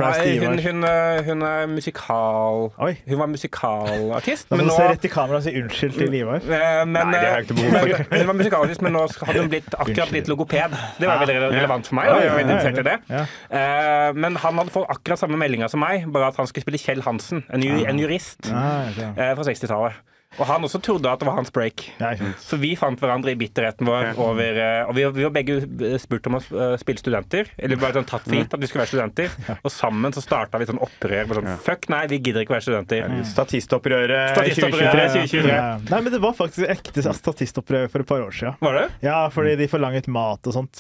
Hun, hun, eh, hun er musikal... Oi. Hun var musikalartist. Da må Men du nå se rett i kamera og si unnskyld til Ivar. Eh, Men, Nei, det har jeg ikke behov for. hun var musikalartist, men nå hadde hun blitt, akkurat blitt logoped. Det var veldig relevant for meg. Da. Jeg var interessert i det. Ja. Eh, Men han hadde fått akkurat samme meldinga som meg, bare at han skulle spille Kjell Hansen, en, en jurist ja. eh, fra 60-tallet. Og han også trodde at det var hans break. Nei. Så vi fant hverandre i bitterheten vår over eh, Og vi, vi var begge spurt om å eh, spille studenter. Eller bare sånn tatt for gitt at vi skulle være studenter. Og sammen så starta vi sånn opprør. Bare sånn, Fuck nei, vi gidder ikke være studenter. Statistopprøret Statistopprøret 2023. 2023. Ja. Nei, men det var faktisk ekte statistopprør for et par år siden. Var det? Ja, fordi de forlanget mat og sånt.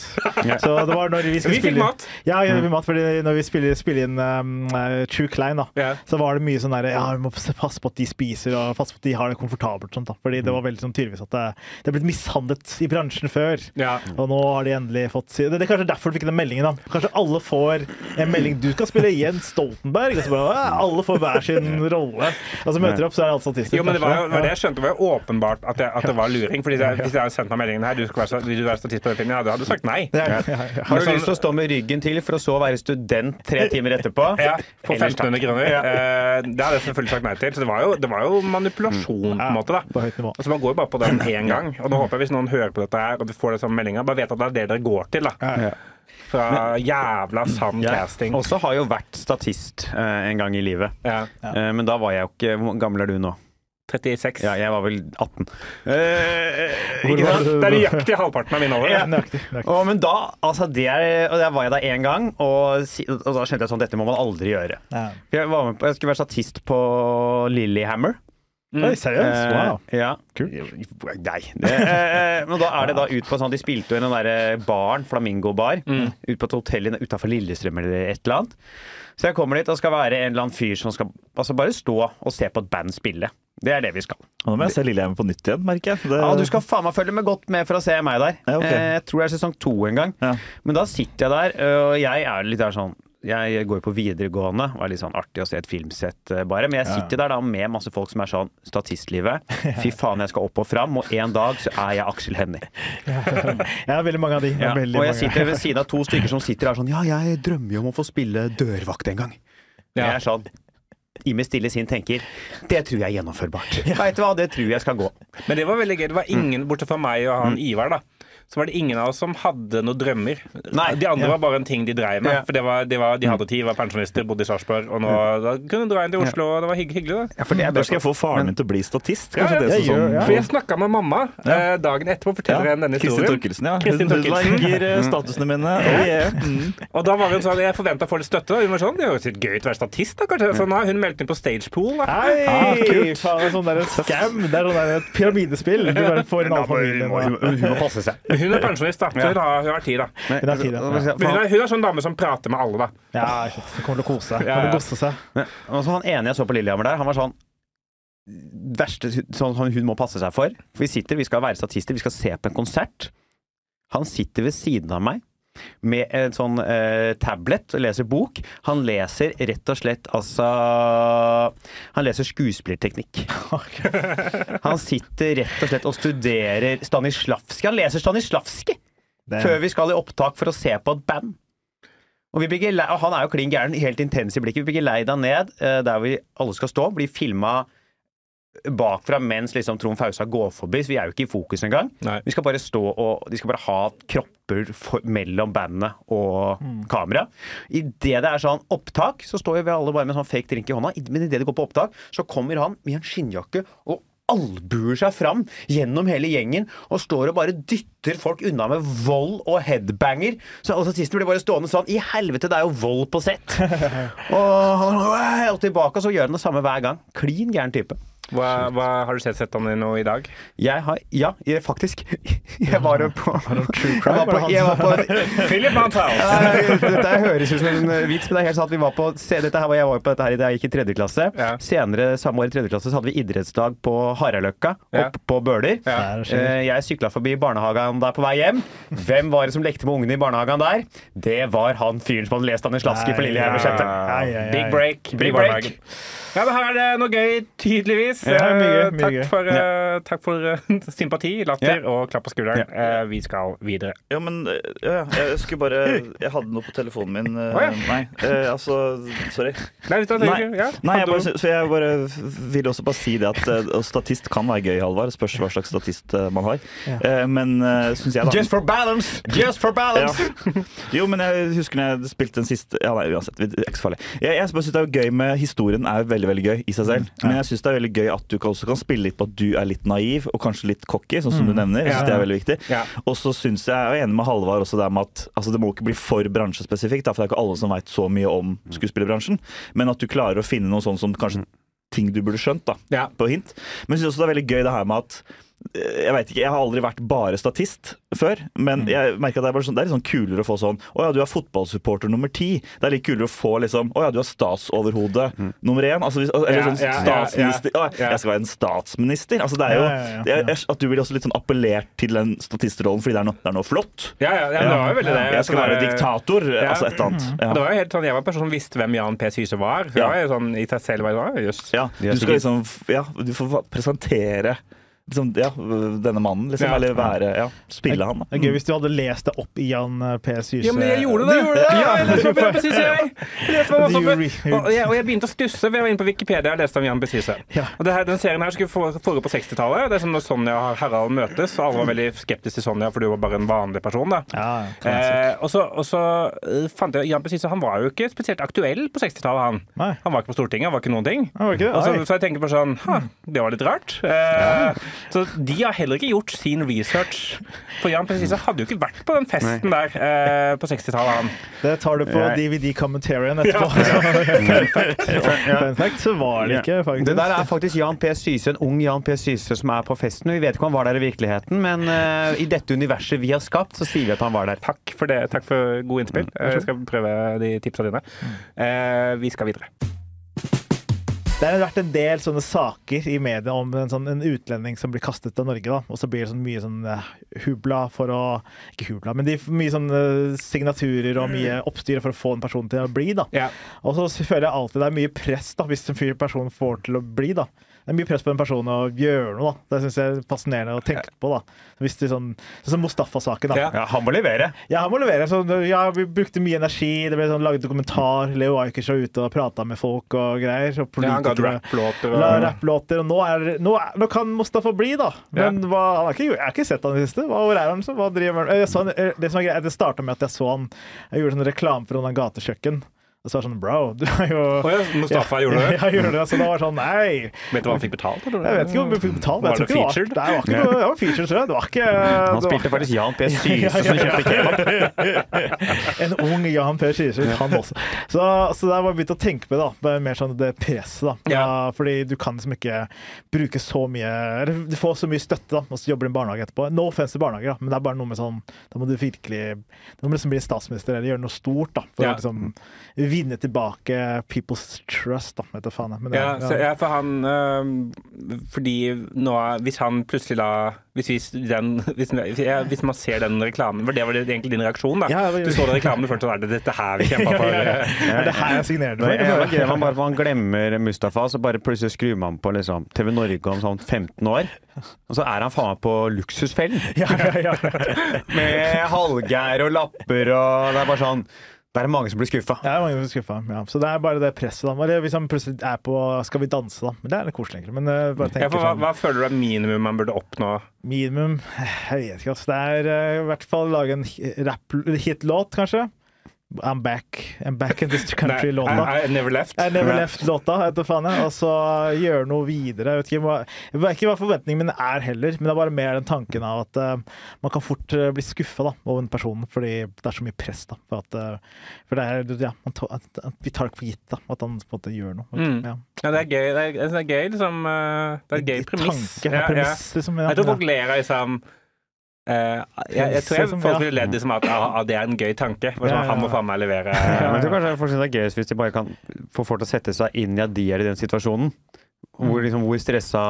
Så det var når vi <laughs> skulle Vi fikk mat. Ja, vi fikk mat, fordi når vi spiller, spiller inn um, uh, True Klein, da, så var det mye sånn derre Ja, vi må passe på at de spiser, og passe på at de har det komfortabelt. Sånt, da. Fordi det var veldig sånn tydeligvis at det, det er blitt mishandlet i bransjen før. Ja. Og nå har de endelig fått si Det, det er kanskje derfor du fikk den meldingen. da Kanskje alle får en melding. Du skal spille Jens Stoltenberg. Og så bare, alle får hver sin rolle. Og så møter du opp, så er alt statistisk. Jo, men det var, jo det var det jeg skjønte. Var jo åpenbart at, jeg, at det var luring. Fordi Hvis jeg hadde sendt meg meldingen her, du skal være, vil du være statist på den filmen, ja, du hadde sagt nei. Ja, ja, ja, ja. Har du lyst til å stå med ryggen til for å så være student tre timer etterpå? Ja, for 1500 kroner. Ja. Eh, det hadde jeg selvfølgelig sagt nei til. Så det var jo, det var jo manipulasjon, på en måte. da På høyt nivå. Altså Man går jo bare på den <clears throat> én gang. Og nå håper jeg hvis noen hører på dette her og du får det samme meldinga, bare vet at det er det dere går til. da Ja. Fra jævla sann ja. casting. også har jo vært statist eh, en gang i livet. Ja. Eh, men da var jeg jo ikke Hvor gammel er du nå? 36. Ja, jeg var vel 18. Eh, ikke sant? Det er nøyaktig halvparten av min alder. Ja. Nøyaktig. nøyaktig. Og, men da, altså det er, og der var jeg der én gang, og, og da skjønte jeg sånn Dette må man aldri gjøre. Ja. Jeg, var med på, jeg skulle være statist på Lillehammer. Oi, seriøst? Eh, Wow. ja. Nei. Det, eh, men da er det da ut på sånn De spilte jo i den derre baren, Flamingo-bar, ut på et hotell utafor Lillestrøm eller et eller annet. Så jeg kommer dit og skal være en eller annen fyr som skal altså bare stå og se på et band spille. Det er det vi skal. Nå må jeg se Lillehammer på nytt igjen, merker jeg. Det, Ja, Du skal faen meg følge med godt med for å se meg der. Ja, ok. Eh, Jeg tror det er sesong to en gang. Ja. Men da sitter jeg der, og jeg er litt der sånn jeg går på videregående, og er litt sånn artig å se et filmsett eh, bare. Men jeg sitter der da med masse folk som er sånn statistlivet. <laughs> Fy faen, jeg skal opp og fram, og en dag så er jeg Aksel Hennie. Jeg <laughs> har veldig mange av de. Ja. Og jeg mange. sitter ved siden av to stykker som sitter der sånn Ja, jeg drømmer jo om å få spille dørvakt en gang. Ja. Jeg er sånn i med stille sinn tenker det tror jeg er gjennomførbart. Vet du hva, det tror jeg skal gå. Men det var veldig gøy. Det var ingen, bortsett fra meg og han Ivar, da. Så var det ingen av oss som hadde noen drømmer. Nei. de andre Ja. var bare en ting de dreiv med. Ja. For det var, de, var, de hadde tid, var pensjonister, bodde i Sarpsborg. Og nå da kunne du dra inn til Oslo, og det var hygg, hyggelig. da Ja, for det er Da skal jeg få faren min til å bli statist. Kanskje ja, det er sånn ja. For jeg snakka med mamma eh, dagen etterpå og forteller henne denne Kristin historien. Torkelsen, ja. Kristin Hun liker eh, statusene mine. Oh, yeah. mm. Og da var hun sånn, jeg forventa å få litt støtte. Hun var sånn, Det høres litt gøy ut å være statist, da, kanskje. Så nå har hun meldt inn på Stagepool. da. Hei! Ah, kult. faen, det sånn der scam. Det er sånn der et pyramidespill. Du bare får en annen familie. hun må passe seg. <laughs> Hun er pensjonist, da. Så hun har, hun har tid, da. Men, Hun har tid, ja. hva skal jeg si, Men hun er, hun er sånn dame som prater med alle, da. Ja. Hun kommer til å kose seg. Ja, Kommer til ja. å gosse seg. Men også han ene jeg så på Lillehammer der, han var sånn verste sånn hun må passe seg for. For vi sitter, vi skal være statister, vi skal se på en konsert. Han sitter ved siden av meg med en sånn eh, tablet og leser bok. Han leser rett og slett altså Han leser skuespillerteknikk. Han sitter rett og slett og studerer Stanislavskij. Han leser Stanislavskij før vi skal i opptak for å se på et band. Og, vi lei, og han er jo klin gæren, helt intens i blikket. Vi blir ikke leid han ned eh, der vi alle skal stå. Blir filma bakfra mens liksom Trond Fausa går forbi, så vi er jo ikke i fokus engang. Nei. Vi skal bare stå og De skal bare ha kropper for, mellom bandet og kamera. Idet det er sånn opptak, så står vi alle bare med sånn fake drink i hånda. Men idet det går på opptak, så kommer han med en skinnjakke og albuer seg fram gjennom hele gjengen og står og bare dytter folk unna med vold og headbanger. Så statistene blir bare stående sånn I helvete, det er jo vold på sett! <laughs> og og tilbake, og så gjør han det samme hver gang. Klin gæren type. Hva, hva Har du sett sett om i nå i dag? Jeg har Ja, jeg, faktisk. <laughs> Jeg var jo på Jeg var på, jeg var på Philip Manshaus! Nei, Dette høres ut som en eh, vits, men det er helt sant. Vi var på, se, dette her jeg var på dette her da jeg gikk i tredje klasse. Ja. Senere samme år i tredje klasse så hadde vi idrettsdag på Haraldløkka, Ja. opp på Bøler. Ja. Eh, Jeg sykla forbi barnehagen der på vei hjem. Hvem var det som lekte med ungene i barnehagen der? Det var han fyren som hadde lest Stanislavskij på Lillehammer sjette. Ai, ai, ai. Big break. Big break. Ja, men Her er det noe gøy, tydeligvis. Ja, mye Eh, mye takk. For, ja. takk for eh, <laughs> sympati, latter og klapp på skulderen. Ja. Eh, vi skal videre. Ja, men eh, ja, jeg skulle bare Jeg hadde noe på telefonen min. eh, ja. Nei, eh, altså Sorry. Nei, hvis Nei, ja, nei jeg, bare, så jeg bare vil også bare si det at eh, statist kan være gøy, Halvard. Spørs hva slags statist eh, man har. Eh, Men uh, syns jeg, da Just for balance! Just for balance! Ja. Jo, men jeg husker når jeg spilte den siste Ja, nei, uansett. Det er ikke så farlig. Jeg, jeg bare synes det er gøy med Historien er veldig veldig gøy i seg selv. Men jeg syns det er veldig gøy at du også kan spille litt på at du er litt naiv og kanskje litt cocky, sånn som du nevner. Jeg synes Ja, det er veldig viktig. Ja. Og så syns jeg, jeg er enig med Halvard også der med at altså, det må ikke bli for bransjespesifikt, da, for det er ikke alle som veit så mye om skuespillerbransjen. Men at du klarer å finne noe sånn som kanskje ting du burde skjønt, da, på hint. Men jeg syns også det er veldig gøy det her med at jeg veit ikke, jeg har aldri vært bare statist før, men jeg merker at det er, bare sånn, det er litt sånn kulere å få sånn Å ja, du er fotballsupporter nummer ti. Det er litt kulere å få liksom Å ja, du er statsoverhode nummer én. Altså, eller Ja, sånn statsminister Å, jeg skal være en statsminister. Altså, det er jo det er, At du blir også litt sånn appellert til den statistrollen fordi det er noe, det er noe flott. Ja, ja, det var jo veldig det. Jeg skal Altså, være diktator. Altså et eller annet. Det var jo helt sånn, Jeg var en person som visste hvem Jan P. Syse var. Så Ja. jeg var jo sånn, I seg selv var jeg sånn, jøss. Ja, du skal liksom Ja, du får presentere liksom, ja, denne mannen, liksom. Ja. Eller være Ja, spille han, da. Det er gøy hvis du hadde lest det opp i Jan eh, P. Syse. Ja, men jeg gjorde det! Du gjorde det! Ja, jeg leste opp Jan P. Syse, <laughs> jeg! Og, jeg, og jeg begynte å stusse ved jeg var inne på Wikipedia og leste om Jan P. Syse. Ja. Og her, den serien her skulle få- foregå på 60-tallet. Det er sånn når Sonja og Harald møtes, og alle var veldig skeptiske til Sonja, for du var bare en vanlig person. da. Ja. Eh, og så, og så eh, fant jeg Jan P. Syse han var jo ikke spesielt aktuell på 60-tallet. Han Nei. Han var ikke på Stortinget, han var ikke noen ting. Ikke det? Så, så jeg tenker bare sånn «Hå, Det var litt rart. Eh, Så de har heller ikke gjort sin research. For Jan P. Syse hadde jo ikke vært på den festen der eh, på 60-tallet. Det tar du på DVD-commentarien etterpå. <laughs> Fun fact. Fun fact, så var det ikke, faktisk. Det der er faktisk Jan P. Syse, en ung Jan P. Syse som er på festen. Vi vet ikke om han var der i virkeligheten, men uh, i dette universet vi har skapt, så sier vi at han var der. Takk for det. Takk for gode innspill. Eh, Jeg skal prøve de tipsa dine. Uh, vi skal videre. Det har vært en del sånne saker i media om en, sånn, en utlending som blir kastet av Norge. da, Og så blir det sånn mye sånn eh, hubla for å Ikke hubla, men de, mye sånn eh, signaturer og mye oppstyr for å få en person til å bli. da. Ja. Og så føler jeg alltid det er mye press da, hvis en fyr person får til å bli. da. Det er mye press på en person å gjøre noe. da. Det syns jeg er fascinerende å tenke på. da. Hvis de sånn, sånn som Mustafa-saken. da. Ja. Ja, han må levere. Ja, han må levere. Så, ja, vi brukte mye energi. Det ble sånn, laget dokumentar. Leo Ajkic var ute og prata med folk og greier. Og Ja, han ga rapplåter og rapplåter. Og nå, er, nå, er, nå kan Mustafa bli, da. Men hva, han har ikke, jeg har ikke sett han i det siste. Hva, hvor er han? Så, hva driver han? Jeg så han, eh, det som er greit, det starta med at jeg så han Jeg gjorde sånn reklame for noen gatekjøkken. Og så var det sånn Bro, du har jo oh, ja, Mustafa gjorde det? <laughs> Ja, gjorde det. Så da var det sånn Nei. Vet du hva han fikk betalt? Eller? Jeg vet ikke om han fikk betalt. Var det featured? Det var, var ikke noe, det var featured, tror jeg. Det var ikke Han det spilte faktisk Jan P. <laughs> Syse som kjøpte kebab. <laughs> En ung Jan P. Syse, han også. Så, så der var jeg begynt å tenke på det, da. Mer sånn det presset, da. Ja. Ja, fordi du kan liksom ikke bruke så mye Eller du får så mye støtte, da, og så jobber du i en barnehage etterpå. No offense til barnehager, da, men det er bare noe med sånn Da må du virkelig Da må du liksom bli statsminister eller gjøre noe stort, da. For Ja. å liksom vinne tilbake people's trust, da. Vet du faen. Men det- Ja, så, ja, for han øh, Fordi nå Hvis han plutselig da Hvis, vi- den, <laughs> hvis, ja, hvis man ser den reklamen For det var det egentlig din reaksjon, da. Ja, det var- Du så den reklamen og så sånn Er det dette her vi <laughs> kjempa for? Er det her jeg signerte Det var gøy, man bare man glemmer Mustafa, så bare plutselig skrur man på liksom, TV Norge om sånn 15 år. Og så er han faen meg på Luksusfellen! Ja, ja, ja. <laughs> Med Hallgeir og lapper og Det er bare sånn Det er mange som blir skuffa. Ja, mange som blir skuffa. Ja. Så det er bare det presset, da. Eller hvis han plutselig er på Skal vi danse, da. Men det er litt koselig, egentlig. Men uh, bare Ja, for hva, sånn hva føler du er minimum man burde oppnå? Minimum Jeg vet ikke, altså. Det er uh, i hvert fall lage en hi- rap- hitlåt, kanskje. I'm back. I'm back in this country-låta. I, I never left. I never left-låta, du faen. jeg. Og så gjøre noe videre. Jeg vet ikke hva, jeg vet ikke hva forventningen min er heller, men det er bare mer den tanken av at uh, man kan fort uh, bli skuffa over en person fordi det er så mye press. da. For, at, uh, for det er, ja, man tar, at, at vi tar det for gitt da, at han på en måte gjør noe. Mm. Ja. Ja, det er gøy. Det er, det er gøy, liksom. Det er gøy premiss. Tanke, ja, premiss liksom, ja. Jeg tror folk ler av liksom eh, jeg, jeg tror jeg, folk ville ledd liksom at ah, ah, det er en gøy tanke. For Ja, sånn, ja, Han må faen meg levere. <laughs> Ja, men det er kanskje det er gøyest hvis de bare kan få folk til å sette seg inn i at de er i den situasjonen. Hvor, liksom, hvor stressa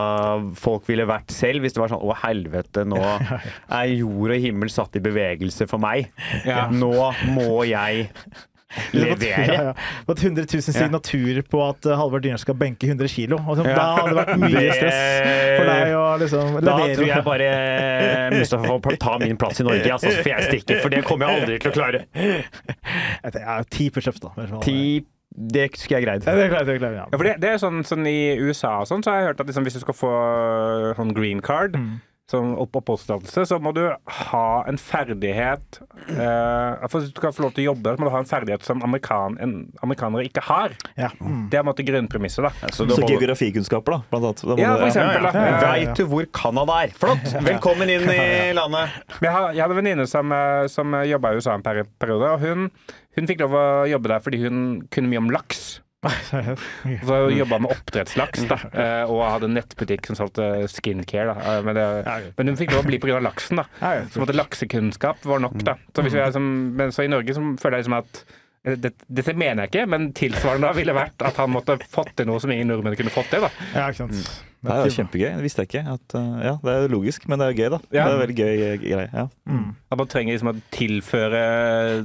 folk ville vært selv hvis det var sånn Å, helvete, nå <laughs> er jord og himmel satt i bevegelse for meg. Ja. Nå må jeg levere. Ja, ja. Fått 100 000 signaturer på at uh, Halvard Dyrnes skal benke 100 kilo. Og Ja. Da hadde det vært mye stress for deg å liksom Da tror jeg bare Mustafa får ta min plass i Norge, altså, for jeg stikker. For det kommer jeg aldri til å klare. Jeg ja, Ti pushups, da. Ti Det skulle jeg greid. Ja, det jeg, det klart, ja. Ja, for det, det er sånn, sånn I USA og sånn, så har jeg hørt at liksom, hvis du skal få sånn green card, Mm. Sånn opp- oppholdstillatelse, så må du ha en ferdighet eh, For at du skal få lov til å jobbe, så må du ha en ferdighet som amerikan, en, amerikanere ikke har. ja. Mm. Det er på en måte grunnpremisset, da. Så Så geografikunnskaper, da, blant annet. Da må Ja, du- for eksempel. ja, Eh, Veit du hvor Canada er? Flott! Velkommen inn i landet. Jeg, har, jeg hadde en venninne som, eh, som jobba i USA en periode, og hun, hun fikk lov å jobbe der fordi hun kunne mye om laks. Så jobba med oppdrettslaks, da, <laughs> eh, og hadde en nettbutikk som solgte skincare. Da. Eh, Men, det, men hun fikk lov å bli pga. laksen. da. Så måtte laksekunnskap var nok. da. Så, hvis vi er som, men så i Norge så føler jeg liksom at eh, det, Dette mener jeg ikke, men tilsvarende da ville vært at han måtte fått til noe som ingen nordmenn kunne fått til. da. Ja, ikke sant. Det er jo kjempegøy. Det visste jeg ikke. At, uh, ja, det er logisk, men det er gøy, da. Ja. Det er veldig gøy greie. Ja. Mm. At man trenger liksom å tilføre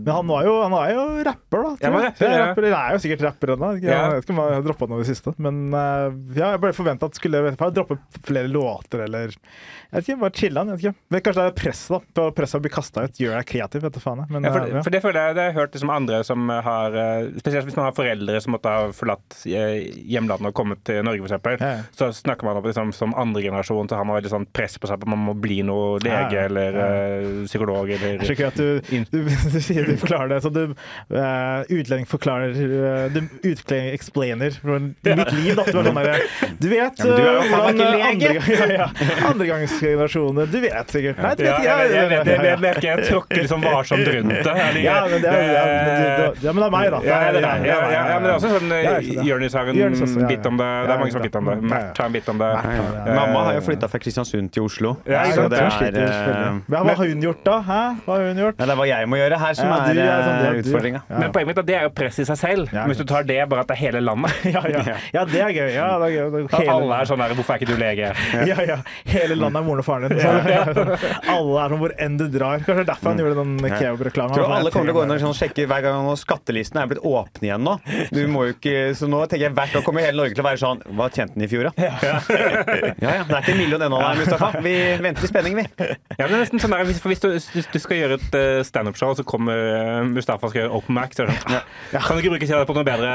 Men han er jo, han er jo rapper, da. Ja, han rapper, ja. rapper. jeg er jo sikkert rapper ennå. Jeg Ja. vet ikke om han har droppa noe i det siste. Men eh, ja, jeg bare forventa at skulle droppe flere låter eller Jeg vet ikke, bare chilla jeg. Men kanskje det er presset, da. På Presset å bli kasta ut gjør deg kreativ, vet du faen. Men, Ja, for, eh, ja. for det føler jeg det har hørt liksom andre som har eh, Spesielt hvis man har foreldre som måtte ha forlatt eh, hjemlandet og kommet til Norge, f.eks. Så snakker man om liksom, som andregenerasjon, så har man veldig sånn press på seg på at man må bli noe lege Ja, ja. eller uh, psykolog eller Jeg så ikke at du, du, <laughs> du sier du forklarer det så du uh, Utlending forklarer uh, Du utlending explainer for mitt liv, da. Du er sånn derre Du vet Ja, du er jo eh, faen meg hvordan lege. andre, <laughs> ja, ja, andregangsgenerasjoner Du vet sikkert. Nei, det Ja, vet jeg, jeg, jeg, Ja, ja. jeg, merker jeg tråkker liksom varsomt rundt det. Ja, men det er, ja, du- du- ja, men det er meg, da. Ja, ja, det er ja, ja, ja, men det er også sånn Ja. Jonis har en ja, ja. bit om det. Det er mange som har bit om det. det. Ja, ja. Mert har en bit om det. Har det, ja. Eh, Mamma har jo flytta fra Kristiansund til Oslo. Ja, så det er eh, Men hva har hun gjort, da? Hæ? Hva har hun gjort? Nei, det er hva jeg må gjøre her som Ja, er, du er sånn, eh, du- utfordringa. Ja. Men poenget mitt er det er jo press i seg selv. Hvis du tar det, bare at det er hele landet. <laughs> Ja, ja. ja, det er gøy. Ja, det er gøy. Det er At alle er sånn der 'Hvorfor er ikke du lege?' Ja, ja. Hele landet er moren og faren din. <laughs> Alle er sånn hvor enn du drar. Kanskje det er derfor han gjorde den kebabreklamen. Tror alle kommer til å gå inn og sånn, sjekke hver gang skattelisten skattelistene er blitt åpne igjen nå. Du må jo ikke, så nå tenker jeg hvert år kommer hele Norge til å være sånn Hva tjente den i fjor, da? Ja <laughs> <laughs> ja. Det er ikke en million ennå, Mustafa. Vi venter i spenning, vi. Ja, det er nesten sånn der, hvis, for hvis, du, hvis du skal gjøre et uh, standup-show, og så kommer eh, Mustafa og skal gjøre open mic, så er det sånn Kan du ikke bruke tida på noe bedre?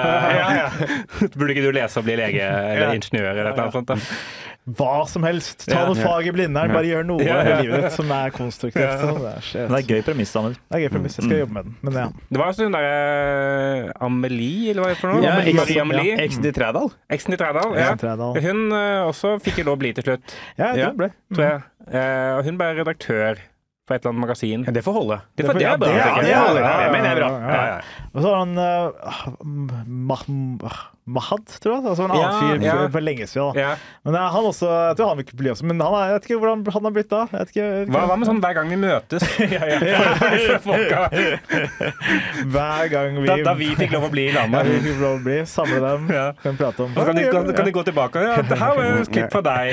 <laughs> Burde ikke du lese og bli lege eller Ja. ingeniør eller noe sånt? Da? Hva som helst. Ta Ja. noe fag i Blindern, bare gjør noe Ja, ja. i livet ditt som er konstruktivt. Ja. Det er. Det er gøy premiss, Daniel. Det er gøy premiss. Jeg skal jobbe med den. Men ja. Det var altså hun derre Amelie, eller hva er det for noe? Ja, Marie Amelie. Eksen i Trædal. Eksen i Trædal. Ja. Hun eh, også fikk jo lov å bli til slutt, Ja, Ja. det ble. tror jeg. Eh, og hun ble redaktør for et eller annet magasin. Ja, det får holde. Det, får, det er bra. Det er- Det mener jeg er bra. ja, ja. Og så har han uh, Mahad, tror jeg. Altså en annen Ja, fyr ja. for, for lenge siden. Da. Ja. Men uh, han også, jeg tror han vil bli også, men han jeg vet ikke hvordan han har blitt da. Jeg vet ikke. Hva, hva med sånn hver gang vi møtes? <laughs> ja. <laughs> <laughs> Hver gang vi Da, da vi fikk lov å bli i Ja, Da vi fikk lov å bli, samle dem, Ja. kan prate om så kan de, kan, kan de gå tilbake ja, Det her var jo klipp fra deg.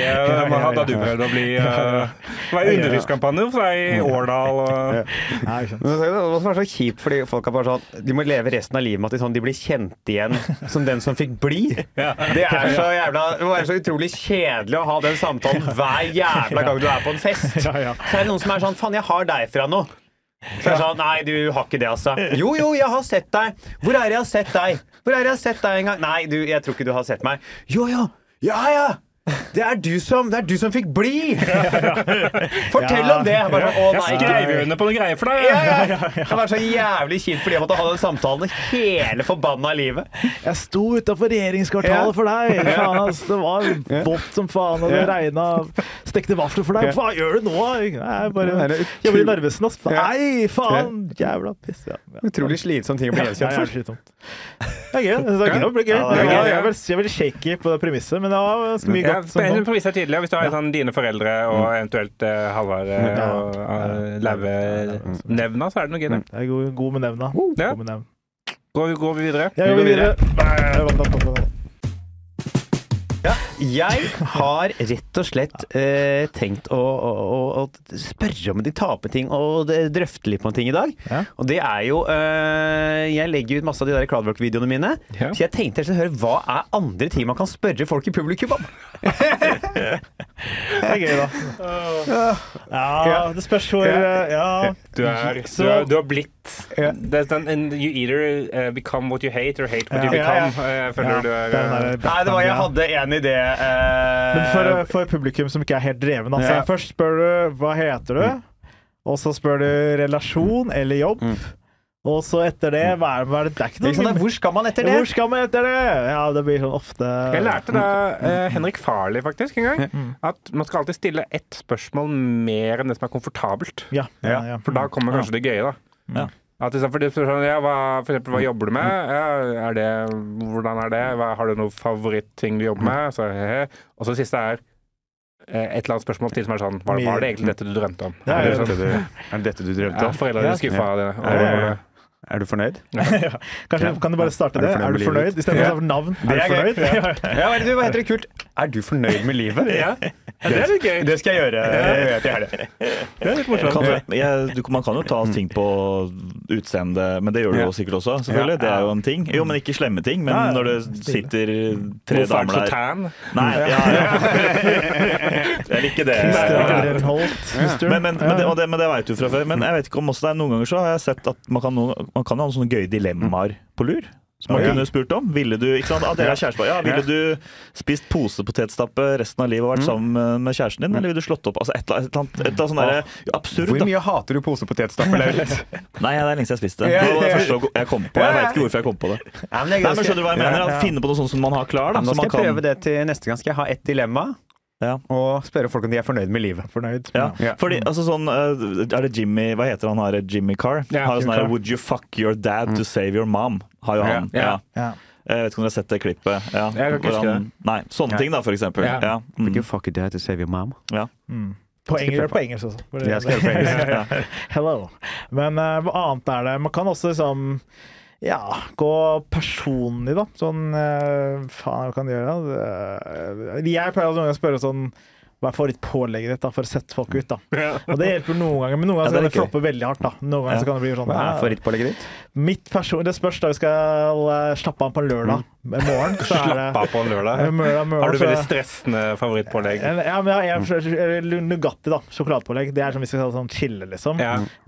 Mahad, ja, ja. Da du prøvde å bli uh, Det var underlivskampanje for deg i Årdal. Og, Nei, Det er også så kjipt, fordi folk er bare sånn De må leve resten av livet med at de, sånn, de blir kjent igjen som den som fikk bli. Det er så jævla Det være så utrolig kjedelig å ha den samtalen hver jævla gang du er på en fest. Ja, ja. Så er det noen som er sånn Faen, jeg har deg fra noe. Så er det sånn Nei, du har ikke det, altså. Jo, jo, jeg har sett deg. Hvor er det jeg har sett deg? Hvor er det jeg har sett deg en gang? Nei, du, jeg tror ikke du har sett meg. Jo, jo. Ja, ja. Det er du som, det er du som fikk bli! <laughs> Fortell Ja. om det! Jeg Bare, å, nei, jeg skrev jo under på noen greier for deg. ja, ja. <laughs> Det var så jævlig kjipt fordi jeg måtte ha den samtalen hele forbanna livet. Jeg sto utafor regjeringskvartalet for deg! Faen, ass, det var vått som faen, og det regna. Stekte vafler for deg. Hva gjør du nå? Jeg er bare Jeg blir Narvesen, ass. Nei, faen! Jævla piss. Ja. Utrolig slitsom ting å bli Ja, gjenkjent for. Det er gøy. Det er gøy. Det blir gøy. Det er gøy, jeg er vel- veldig shaky på det premisset, men det var ganske mye godt. Jeg kom. premisset Hvis du har sånn, dine foreldre og eventuelt uh, Halvard Ja. og uh, Laue-nevna, så er det noe gøy. det. Jeg er god, god med nevna. Ja. God med nevn. Går, går vi videre? Ja, går videre. Nei, Jeg har rett og slett eh, tenkt å, å, å, å spørre om de taper ting og drøfte litt på en ting i dag. Ja. Og det er jo eh, Jeg legger ut masse av de der Cloudwork-videoene mine. Ja. Så jeg tenkte å høre hva er andre ting man kan spørre folk i publikum om? <laughs> Det er gøy, da. Ja, det spørs hvor eh, Ja. Du, er, du, er, du har blitt Yeah. det er sånn, and You either uh, become what you hate, or hate what you become. Yeah, eh, føler du er den eh, Nei, det var Jeg hadde en idé. Eh, Men for, for publikum som ikke er helt dreven, altså. Ja. Først spør du hva heter du, og så spør du relasjon eller jobb. Mm. Og så etter det, hva er, hva er det? Det er ikke noe sånn, Hvor skal man etter det? Hvor skal man etter det? Ja, det blir sånn ofte Jeg lærte da eh, Henrik Farley faktisk en gang Mm. at man skal alltid stille ett spørsmål mer enn det som er komfortabelt. Ja, ja, Ja, ja. For da kommer kanskje det gøye, da. Ja. At det, for det, sånn, ja, hva, for eksempel, hva jobber du med? Ja, er det, hvordan er det? Hva, har du noen favorittting du jobber med? Så, he, he. Og så det siste er eh, et eller annet spørsmål til som er sånn Var, var det egentlig dette du drømte om? Ja, Er det Er sånn, det, er det dette du drømte ja, om? foreldrene Ja, er skuffa av det. Er du fornøyd? <laughs> Kanskje kan du bare starte det? Er du fornøyd? Istedenfor Ja. navn. Er du fornøyd? Ja. Ja, hva er det, heter det kult? Er du fornøyd med livet? Ja. Ja, det er litt gøy. Det skal jeg gjøre. Jeg til helga. Det er litt Kan, morsomt. du- jeg, du, man kan jo ta ting på utseende, men det gjør du jo sikkert også. selvfølgelig. Det er jo en ting. Jo, men ikke slemme ting. Men Ja, ja. når det sitter tre damer der tan. Nei, ja, ja. <laughs> Jeg liker det. Ja. Men, men, men, det, og det, men det vet du fra før. Men jeg vet ikke om også det er noen ganger så har jeg sett at man kan, noen, man kan jo ha sånne gøye dilemmaer på lur. Som man Ja. kunne spurt om. Ville du ikke sant, ah, dere er kjærester, ja, ville du spist posepotetstappe resten av livet og vært sammen med kjæresten din, eller ville du slått opp? Altså et et eller annet, et sånn derre absurd. Hvor da. mye hater du posepotetstappe, Lauritz? <laughs> Nei, det er lenge siden jeg spiste det. Det var det første jeg kom på. Jeg vet ikke hvorfor jeg kom på det. Nei, men, skjønner du hva jeg mener? Finne på noe sånt som man har klar. Da, Nå skal man jeg kan, prøve det til neste gang. Skal jeg ha ett dilemma Ja. og spørre folk om de er fornøyd med livet. Fornøyd. Ja. Ja. Fordi, altså sånn, eh, er det Jimmy Hva heter han her? Jimmy Carr? Ja, har jo sånn her Would you fuck your dad to save your mom? Har jo han. Ja. Ja. Ja. Jeg vet ikke om dere har sett det klippet. Ja. Jeg kan ikke huske det. Nei, sånne Ja. ting, da, for eksempel. Ja. Ja. Would you Mm. fuck your dad to save your mom? Ja. Mm. På engelsk, på engelsk også. Jeg skal på engelsk. <laughs> Hello. Men uh, hva annet er det? Man kan også liksom ja, gå personlig, da. Sånn eh, Faen, hva kan du gjøre? da? Jeg pleier noen ganger å spørre sånn er favorittpålegget ditt da, for å sette folk ut. da. <laughs> Og det hjelper noen ganger, men noen ganger Ja, det kan det floppe veldig hardt. da. Noen ganger Ja. så kan det bli sånn Hva er favorittpålegget ditt? Mitt person, Det spørs da vi skal eh, slappe av på lørdag Mm. i morgen. Så er det, Slapp av på lørdag. Mørdag, mørdag Har du veldig stressende favorittpålegg? Ja, men jeg, jeg, jeg, Nugatti, da. Sjokoladepålegg. Det er som hvis vi skal sånn chille, liksom.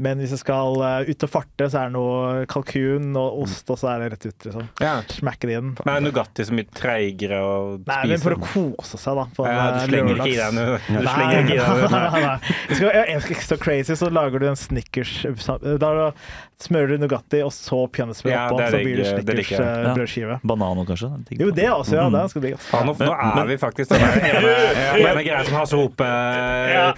Men hvis jeg skal eh, ut og farte, så er det noe kalkun og ost, og så er det rett ut, liksom. Smekke det inn. Men er Nugatti så mye treigere å spise? Nei, men for å kose seg, da. På Ja, du eh, slenger ikke i deg Du slenger ikke i deg. <laughs> Jeg skal, skal crazy, så lager du en Snickers Da smører du Nugatti og så peanøttsmør Ja, oppå, så blir det digg, det liker jeg. Snickers eh, Ja. Banano, kanskje? Jo, det også, ja. Det skal bli godt. Nå, nå er vi faktisk den der ene, greia som har så oppe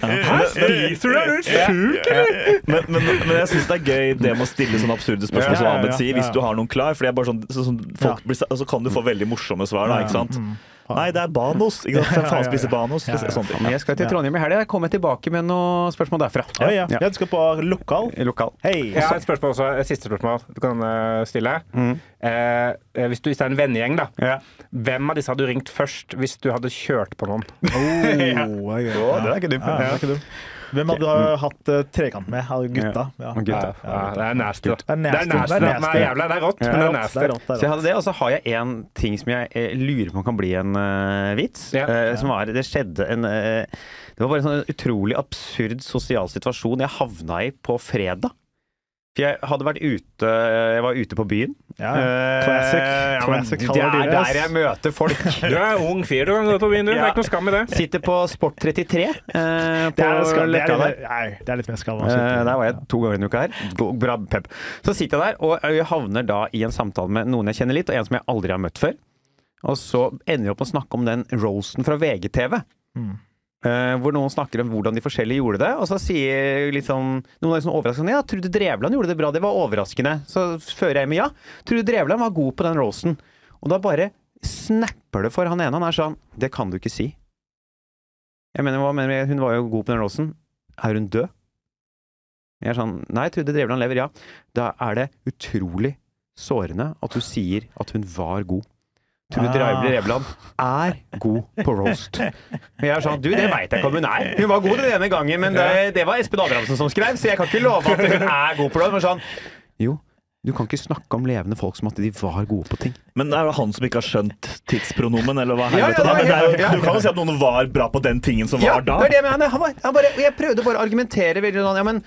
Hæ, spiser du? Er du sjuk, eller? Men, men, men jeg syns det er gøy det med å stille sånne absurde spørsmål som Ahmed sier, hvis du har noen klar. For det er bare sånn, så, så kan du få veldig morsomme svar, da, ikke sant? Nei, det er banos. Ikke sant? Hvem faen spiser banos? Ja, ja. Sånne ting. Jeg skal til Trondheim i helga. Jeg kommer tilbake med noen spørsmål derfra. Ja, ja. Ja. Du skal på lokal. Lokal. Hei. Jeg har et spørsmål også, et siste spørsmål du kan eh, stille. Mm. Eh, eh, hvis, du, hvis det er en vennegjeng, da. Ja. Hvem av disse hadde du ringt først hvis du hadde kjørt på noen? Oh, <laughs> ja. Det er ikke dumt. Ja, det er ikke dumt. Hvem hadde du hatt uh, trekant med? Gutta? Ja. Gutta. Ja, det er nasty. Det er nasty. Det er nasty. Det er nasty. Nei, jævla, det er rått, Det men det er nasty. er rått, det Så jeg hadde det, og så har jeg en ting som jeg eh, lurer på om kan bli en uh, vits. Ja. Eh, som var, det skjedde en uh, Det var bare en sånn utrolig absurd sosial situasjon jeg havna i på fredag. For jeg hadde vært ute Jeg var ute på byen. Ja, ja. Classic. Eh, ja, men det er der jeg møter folk. <laughs> Du er ung fyr, du kan gå på byen, du. Det er ikke noe skam i det. Sitter på Sport 33 eh, på <laughs> Det er, skal, det, er litt, nei, det er litt mer skam. Eh, der var jeg to ganger denne uka her. Bra pep. Så sitter jeg der, og jeg havner da i en samtale med noen jeg kjenner litt, og en som jeg aldri har møtt før. Og så ender vi opp med å snakke om den roasten fra VGTV. Mm. Eh, hvor noen snakker om hvordan de forskjellige gjorde det. Og så sier liksom, Noen er sånn overraskende Ja, Trude Drevland gjorde det bra. Det var overraskende. Så fører jeg med ja. Trude Drevland var god på den rosen. Og da bare snapper det for han ene. Han er sånn Det kan du ikke si. Jeg mener, hva mener? Hun var jo god på den rosen. Er hun død? Jeg er sånn Nei, Trude Drevland lever, ja. Da er det utrolig sårende at du sier at hun var god. Trude Reibler Revland er god på roast. Men jeg er sånn Du, det veit jeg ikke om hun er. Hun var god den ene gangen, men det, det var Espen Abrahamsen som skrev, så jeg kan ikke love at hun er god på roast. Men sånn Jo, du kan ikke snakke om levende folk som at de var gode på ting. Men det er jo han som ikke har skjønt tidspronomen, eller hva Ja, ja, ja, det det jo, helt- du kan jo si at noen var bra på den tingen som Ja, var da. det er det. Han var, han bare, jeg prøvde bare å argumentere veldig sånn Ja, men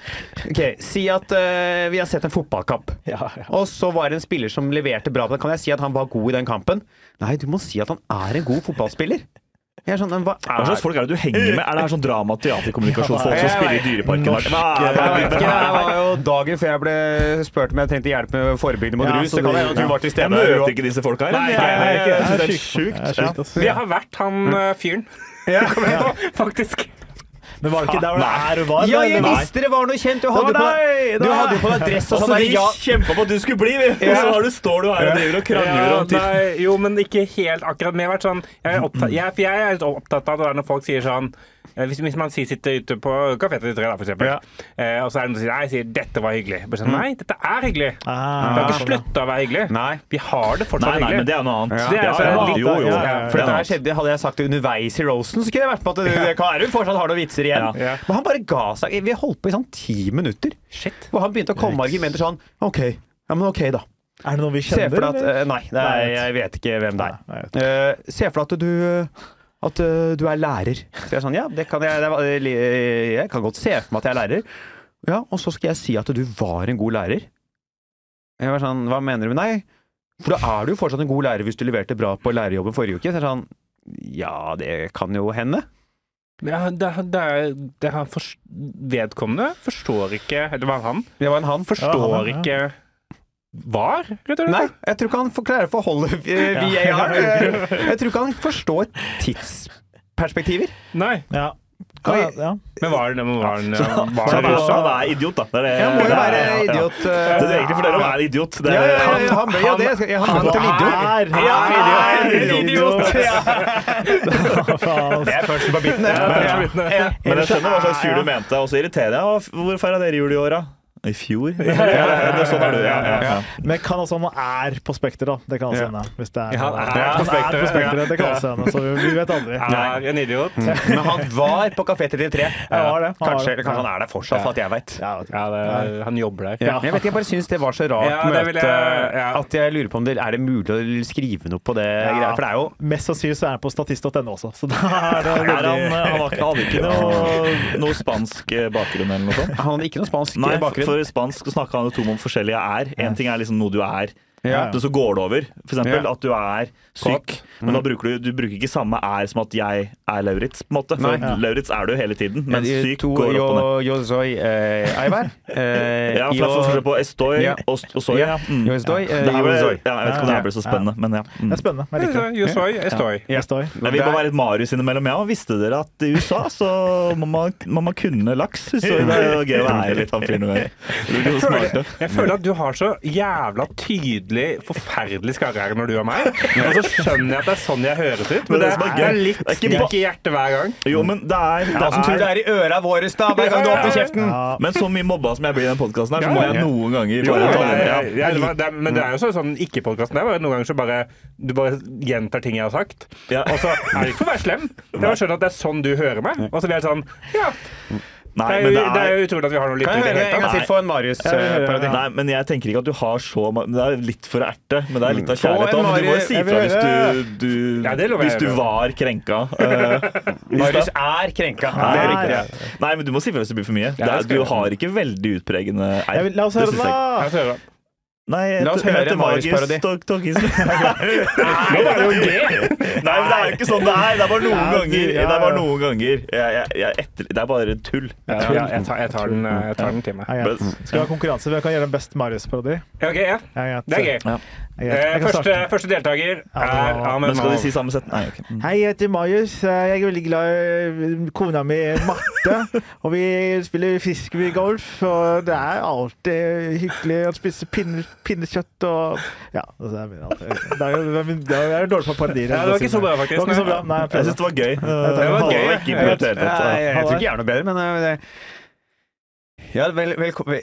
OK, si at uh, vi har sett en fotballkamp. Ja, ja. Og så var det en spiller som leverte bra. Men kan jeg si at han var god i den kampen? Nei, du må si at han er en god fotballspiller. Jeg skjønner, hva, er... hva slags folk er det du henger med? Er det her sånn drama, teaterkommunikasjon, folk som spiller i Dyreparken? norsk, Hva jeg vet ikke, det var jo dagen før jeg ble spurt om jeg trengte hjelp med forebyggende mot Ja, rus. så Det kan det- hende at du var til Jeg stede. møter ikke disse folka her. Nei, Jeg- nei, jeg- nei, jeg- jeg Det er sjukt. Vi har vært han eh, fyren. Ja. <laughs> Faktisk. Men var det ikke der hvor det er og var? Ja, jeg visste det var noe kjent! Du hadde, på, du hadde på deg dress og sånn. vi Ja, kjempa på at du skulle bli! Og så har du, står du her og driver og krangler om tid. nei, jo, men ikke helt akkurat. Men jeg har vært sånn Jeg er, opptatt, jeg, jeg er litt opptatt av det der når folk sier sånn hvis, hvis man sier, sitter ute på Kafé 33, da, for eksempel, Ja. eh, og så er det noen som sier, nei, sier 'dette var hyggelig'. Bare sånn, Nei, dette er hyggelig. Ah, Det har ikke sånn, slutta å være hyggelig. Nei. Vi har det fortsatt Nei, nei, hyggelig. men det er noe annet. Ja. Det er Ja, altså litt- jo, jo. Ja, ja, ja. For Det er dette her skjedde, Hadde jeg sagt det underveis i Rosen, så kunne jeg vært med at det, det Karum fortsatt har noen vitser igjen. Ja. Men han bare ga seg. Vi holdt på i sånn ti minutter. Shit. Og han begynte å komme med argumenter sånn OK, ja, men OK, da. Er det noen vi Se kjenner? for deg at eller? eh, Nei, det er, jeg vet ikke hvem det er. Nei, jeg Eh, se for deg at du at uh, du er lærer. Så jeg er sånn, ja, det kan jeg, det jeg kan godt se for meg at jeg er lærer. Ja, og så skal jeg si at du var en god lærer. Jeg var sånn, hva mener du? med Nei, for da er du jo fortsatt en god lærer hvis du leverte bra på lærerjobben forrige uke. Så jeg er sånn, ja, det kan jo hende. Ja, det, det er, det er vedkommende forstår ikke Eller var han? Det var en han. Forstår Ja, han, ja. ikke var, rett og slett. Nei, jeg tror ikke han klarer klare å forholde VAR. <laughs> Jeg tror ikke han forstår tidsperspektiver. Nei. Ja. Ja, ja. Men var det var den, var han det er, USA? han er idiot, da. Det er det, Jeg må jo det er- være ja, ja. idiot. Det er egentlig for dere å være idiot. Det er, ja, ja, han jo det. Ja, Han ble til idiot. Er, Ja, er idiot! <laughs> Det er først på biten, det. Det er men jeg skjønner hva slags jul du mente. Og så irriterer jeg. Å, Hvor feirer dere jul i år, da? I fjor? <laughs> Ja, det sånn er du, ja. ja, ja. Men kan også hende han er på Spekter, da. Det kan også hende. Hvis det er, Ja, han er på Spekter, på Spekter, ja. Det kan også hende, så vi vet aldri. Er en idiot. <laughs> Men han var på Kafé 33. Ja, han var det. Han var Kanskje, eller kanskje han er der fortsatt, for at jeg vet. Det, han jobber der. Ja. Jeg vet ikke, jeg bare syns det var så rart Ja, møte jeg- ja. at jeg lurer på om det er det mulig å skrive noe på det greia. For det er jo Mest sannsynlig så er han på statist.no også, så da er det <laughs> Er han, veldig han hadde ikke noe, noe spansk eh, bakgrunn eller noe sånt? Han hadde ikke noe spansk Nei, bakgrunn. For spansk så snakker han om forskjellige er. En ting er liksom noe du er, Ja. men så går det over. Eksempel Ja. at du er syk, men da bruker du, du bruker ikke samme er som at jeg er Lauritz, på en måte. For ja. Lauritz er du hele tiden, Men syk to, går opp og ned. yo, soy eh, Eivar. Eh, <laughs> Ja, for jeg får på estoy Ja. og, og soy. Ja. Mm. Yo estoy, eh, Det her ble, ja, jeg vet ikke om det her ble så spennende, men ja. Mm. Det er spennende. Jeg liker det. Yo soy, estoy. Ja. Står. Men vi må være litt Marius innimellom. Ja, visste dere at i USA så må man, må man kunne laks? Så det er jo gøy å være litt han fyren. <laughs> Jeg føler at du har så jævla tydelig forferdelig skarre når du og meg. Og så skjønner jeg at det er sånn jeg høres ut, men Det det er det litt stikk i hjertet hver gang. Jo, men det er, det som tror det er i øra våre da, hver gang du åpner kjeften? Ja, Men så mye mobba som jeg blir i den podkasten her, så må jeg noen ganger bare ta den. men det er jo sånn, sånn ikke-podkasten. Er bare noen ganger så bare du bare gjentar ting jeg har sagt. Og så er det ikke for å være slem. Jeg har skjønner at det er sånn du hører meg. Og så blir jeg sånn Ja. Nei, Det er, men jo, det det er er jo utrolig at vi har noe litt Kan jeg høre en gang til for en Marius-parodi? Nei, men jeg tenker ikke at du har så mange... Det er litt for å erte, men det er litt av kjærlighet. òg. du må jo si fra hvis du, du Ja, jeg Hvis du var krenka. eh, <laughs> Marius er krenka. Nei, Det er Nei. riktig. Nei, men du må si fra hvis det blir for mye. Det er, du har ikke veldig utpregende vil, la oss høre det, den, jeg! Jeg. Nei, La oss jeg høre heter Marius-parodi. <laughs> Nå var det jo det! Nei, men det er jo ikke sånn det er. Det er bare noen Ja, ganger. ja, Det er bare noen ganger. Jeg, jeg, etter, det er bare tull. Ja, ja, jeg, tar, jeg, tar den, eh, jeg tar den til meg. Ja. Skal vi ha konkurranse? Hvem kan gjøre den best Marius-parodi? Okay, ja. Ja. Det er gøy. Ja. Ja. Eh, Første, første deltaker er Ja, Ahmed Men skal de si samme sett? Nei, ok. Mm. Hei, jeg heter Marius. Jeg er veldig glad i kona mi Marte. <laughs> Og vi spiller fiskegolf, og det er alltid hyggelig å spise pinne, pinnekjøtt og Ja. Det er, det er, jo- det er jo dårlig på parodier. Ja, det var ikke så bra, faktisk. Det var ikke så bra. Nei, jeg Jeg syns det var gøy. Det var gøy. ikke hele tatt. Jeg tror ikke jeg er noe bedre, men eh, det Ja, vel, velkommen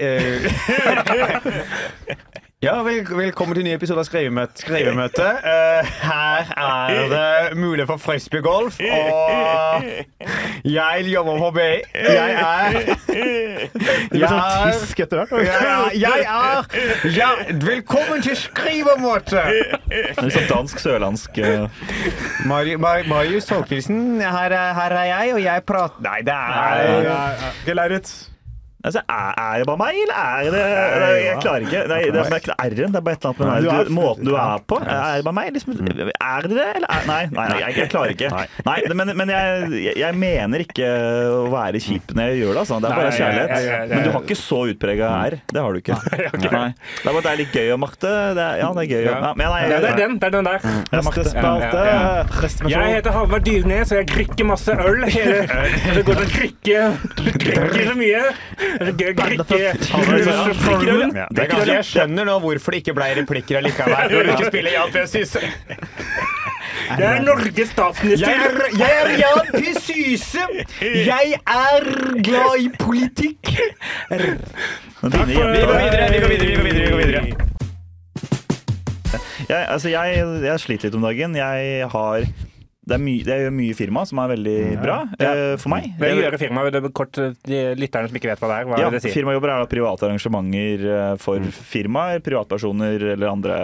<laughs> Ja, vel, velkommen til ny episode av Skrivemøte. Skrivemøte. <laughs> Uh, her er det mulighet for frisbeegolf, og jeg jobber på BI. Jeg er Det blir sånn tysk etter hvert. jeg er, jeg er ja, Velkommen til skrivemøte! Litt sånn dansk, sørlandsk eh, Mari- Mari- Marius Tolkelsen, her, er- her er jeg, og jeg prater Nei, det er ja, ja. Lauritz. Altså, er, det bare meg, eller er det Nei, Jeg klarer ikke. Nei, det er ikke R-en. Det er bare et eller annet med Du måten du er på. Er det bare meg? Liksom, er det det, eller er, Nei, nei, nei jeg, klarer ikke. Nei, Men, men jeg, jeg- mener ikke å være kjip når jeg gjør det. Altså. Det er bare kjærlighet. Men du har ikke så utprega R. Det har du ikke. Nei. Det er bare det er litt gøy å makte. Det er, ja, det er gøy. å- Ja. Det er den. Det er den der. Neste spalte. Ja, ja, Neste Jeg heter Halvard Dyrnes, og jeg drikker masse øl. <laughs> Det går til å drikke, drikke så mye. Jeg skjønner nå hvorfor det ikke ble replikker allikevel. <laughs> Når du ikke spiller Jan P. Syse. Jeg er Norges statsminister. Jeg er, jeg er Jan P. Syse. Jeg er glad i politikk. Vi går videre, vi går videre, vi går videre. Vi går videre. Jeg, altså jeg, jeg sliter litt om dagen. Jeg har det er mye, jeg gjør mye firma som er veldig bra eh, for meg. Hva gjør firma? Det er kort eh, de lytterne som ikke vet hva det er. Hva Ja, er det sier? Firmajobber er da private arrangementer eh, for Mm. firmaer, privatpersoner eller andre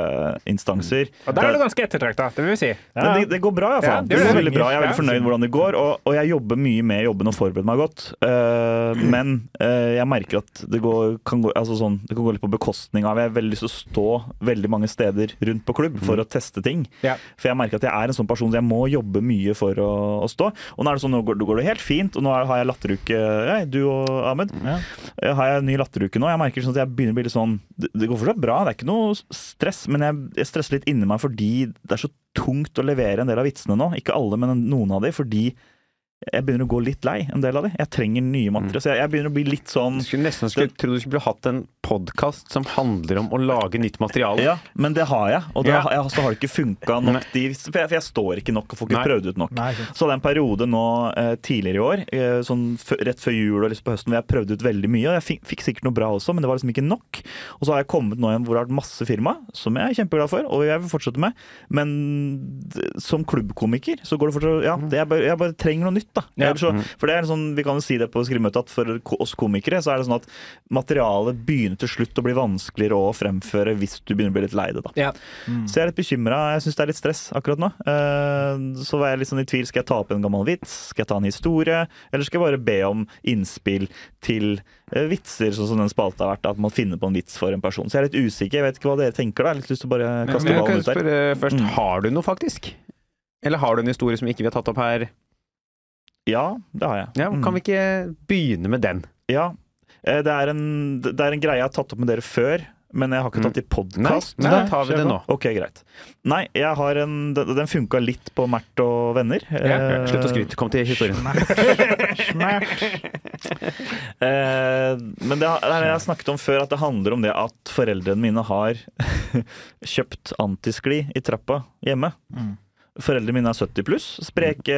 instanser. Og der er du ganske ettertrakta, det vil vi si. Ja. det, det går bra, Ja, iallfall. Ja, det går det. veldig bra. Jeg er veldig fornøyd med hvordan det går, og, og jeg jobber mye med jobben og forbereder meg godt. Uh, men uh, jeg merker at det, går, kan gå, altså sånn, det kan gå litt på bekostning av Jeg har veldig lyst til å stå veldig mange steder rundt på klubb for å teste ting. Ja. For jeg merker at jeg er en sånn person så jeg må jobbe mye for å, å stå. Og nå er det sånn, nå går, går det helt fint, og nå har jeg latteruke, jeg, du og Ahmed. Ja. Har jeg ny latteruke nå? Jeg merker sånn at jeg begynner å bli litt sånn Det, det går fortsatt bra, det er ikke noe stress, men jeg, jeg stresser litt inni meg fordi det er så tungt å levere en del av vitsene nå. Ikke alle, men noen av de, fordi jeg begynner å gå litt lei en del av de. Jeg trenger nye materier. Så jeg, jeg begynner å bli litt sånn Du skulle nesten skulle, tro du skulle hatt en podkast som handler om å lage nytt materiale. Ja, men det har jeg, og det, Ja. har jeg, så har det ikke funka nok. De, for, jeg, for jeg står ikke nok og får ikke Nei. prøvd ut nok. Nei. Så hadde jeg en periode nå eh, tidligere i år, eh, sånn f rett før jul og liksom på høsten, hvor jeg prøvde ut veldig mye. Og jeg fikk, fikk sikkert noe bra også, men det var liksom ikke nok. Og så har jeg kommet nå igjen hvor det har vært masse firma, som jeg er kjempeglad for, og jeg vil fortsette med. Men som klubbkomiker så går det fortsatt Ja, det jeg, bare, jeg bare trenger noe nytt, da. Ja. Så, for det er sånn, Vi kan jo si det på skrivemøtet at for oss komikere så er det sånn at materialet begynner til slutt å bli vanskeligere å fremføre hvis du begynner å bli litt lei det. da. Ja. Så jeg er litt bekymra. Jeg syns det er litt stress akkurat nå. Uh, Så var jeg litt sånn i tvil. Skal jeg ta opp en gammel vits? Skal jeg ta en historie? Eller skal jeg bare be om innspill til uh, vitser, sånn som den spalta har vært? At man finner på en vits for en person. Så jeg er litt usikker. Jeg vet ikke hva dere tenker. da. Jeg har litt lyst til å bare Men kaste ballen ut der. først, Mm. har du noe faktisk? Eller har du en historie som ikke vi har tatt opp her? Ja, det har jeg. Ja, Mm. Kan vi ikke begynne med den? Ja. Eh, Det er, en, det er en greie jeg har tatt opp med dere før, men jeg har ikke tatt i i Nei, podkast. da tar vi det nå. Ok, greit. Nei, jeg har en, den, funka litt på Mert og venner. Ja, ja. slutt å skryte. Kom til historien. <laughs> Eh, men det har det har jeg snakket om før, at det handler om det at foreldrene mine har <laughs> kjøpt antiskli i trappa hjemme. Mm. Foreldrene mine er 70 pluss. Spreke,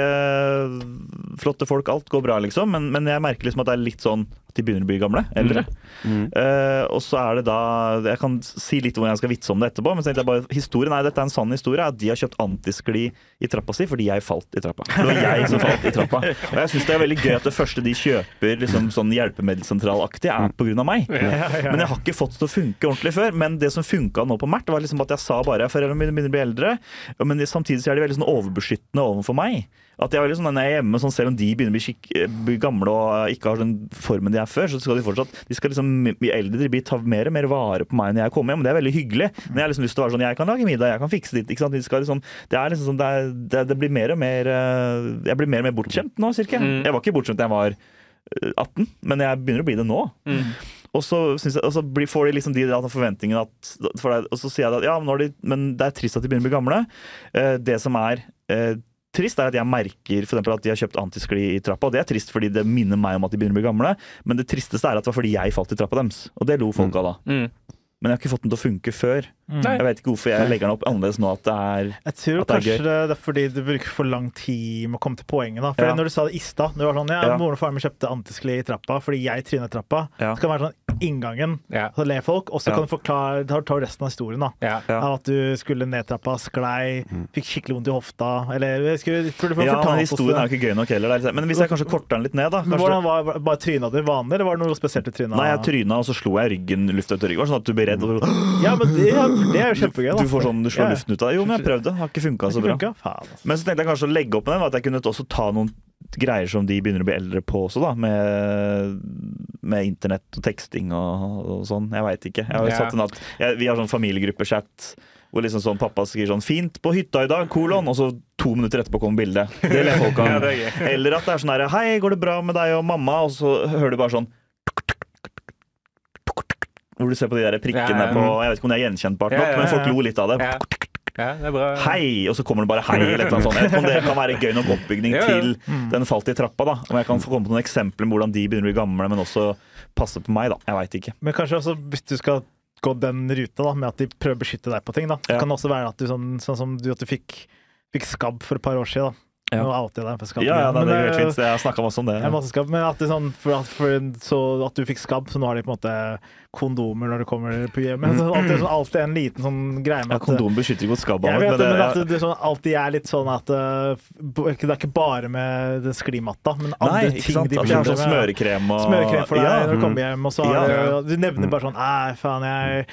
flotte folk. Alt går bra, liksom. Men, men jeg merker liksom at det er litt sånn de begynner å bli gamle. Eldre. Mm. Uh, og så er det da Jeg kan si litt hvordan jeg skal vitse om det etterpå, men så tenkte jeg bare, historien er, dette er en sann historie. At de har kjøpt antiskli i trappa si fordi jeg falt i trappa. Det var jeg som falt i trappa. Og jeg syns det er veldig gøy at det første de kjøper liksom sånn hjelpemiddelsentralaktig, er på grunn av meg. Men jeg har ikke fått det til å funke ordentlig før. Men det som funka nå på Mert, var liksom at jeg sa bare foreldrene mine begynner å bli eldre, men samtidig så er de veldig sånn overbeskyttende overfor meg. At jeg er veldig sånn, når jeg er hjemme, sånn, Selv om de begynner å bli, bli gamle og ikke har den formen de er før, så skal de fortsatt de skal liksom bli eldre, de blir ta mer og mer vare på meg når jeg kommer hjem. Det er veldig hyggelig. Men jeg har liksom lyst til å være sånn Jeg kan lage middag, jeg kan fikse ditt. ikke sant? De liksom, det er liksom sånn, det, er, det, det blir mer og mer eh, Jeg blir mer og mer bortskjemt nå, cirka. Mm. Jeg var ikke bortskjemt da jeg var eh, 18, men jeg begynner å bli det nå. Mm. Og så, jeg, og så får de liksom de forventningene at for det, Og så sier jeg at ja, men, de, men det er trist at de begynner å bli gamle. Eh, det som er eh, trist, er at jeg merker for at de har kjøpt antiskli i trappa. Og det er trist fordi det minner meg om at de begynner å bli gamle. Men det tristeste er at det var fordi jeg falt i trappa deres. Og det lo folk av da. Mm. Men jeg har ikke fått den til å funke før. Nei. Jeg vet ikke hvorfor jeg legger den opp annerledes nå. at det er Jeg tror At det er kanskje det er fordi du bruker for lang tid med å komme til poenget. da. For Ja. Når du sa det i stad, du var sånn, ja, Ja. moren og faren min kjøpte antiskli i trappa fordi jeg trynet i trappa. Ja. Så kan det være sånn inngangen, Ja. så ler folk, og så Ja. kan du forklare da tar resten av historien. da. Ja. Ja. At du skulle ned trappa, sklei, fikk skikkelig vondt i hofta. Eller skulle, for du får Ja, fortalt men Historien er jo ikke gøy nok heller. det er Men hvis jeg kanskje korter den litt ned, da Men kanskje hvordan var, Bare tryna du vanlig, eller var det noe spesielt i tryna? Nei, jeg tryna, og så slo jeg ryggen lufta ut av ryggen. Sånn at du ble redd. Og Ja, men det, det er jo kjempegøy. da. du får sånn, du slår Ja. luften ut av det. Jo, men jeg prøvde. Har ikke funka så bra. Faen, altså. Men så tenkte jeg kanskje å legge opp med den, at jeg kunne også ta noen greier som de begynner å bli eldre på også, da. Med, med internett og teksting og, og sånn. Jeg veit ikke. Jeg har jo Ja. satt en at, jeg, vi har sånn familiegruppechat. Hvor liksom sånn pappa skriver sånn 'fint på hytta i dag', kolon, og så to minutter etterpå kommer bildet. <laughs> Det ler folk av. er. Eller at det er sånn her 'hei, går det bra med deg og mamma?' Og så hører du bare sånn Hvor du ser på de der prikkene Ja, ja. på Jeg vet ikke om det er gjenkjennbart Ja, nok, ja, men folk lo litt av det. Ja. ja, det er bra. Hei! Og så kommer det bare hei, eller noe sånt. Jeg vet ikke om det kan være gøy nok oppbygning <laughs> Ja, ja. til den falt i trappa. da Om jeg kan få komme på noen eksempler med hvordan de begynner å bli gamle, men også passe på meg. da Jeg veit ikke. Men kanskje også hvis du skal gå den ruta da, med at de prøver å beskytte deg på ting, da. Det kan også være at du sånn, sånn som du, at du fikk, fikk skabb for et par år siden. da. Ja. Nå outer jeg deg for skabb. Ja, ja, igjen, det er men, helt eh, fint. Jeg har snakka masse om det. ja, masse skabb, men at, det sånn, for at, for, så at du fikk skabb, så nå har de på en måte kondomer når du kommer på hjem. Men så, alltid, sånn, alltid en liten sånn greie med Ja, Kondom beskytter ikke mot skabb. jeg vet det, men at det, det sånn, alltid er litt sånn at uh, Det er ikke bare med den sklimatta, men andre Nei, ting sant? de At altså, sånn med. smørekrem og Smørekrem for deg Ja. når du kommer hjem, og så har Ja. du, du nevner bare sånn Nei, faen, jeg,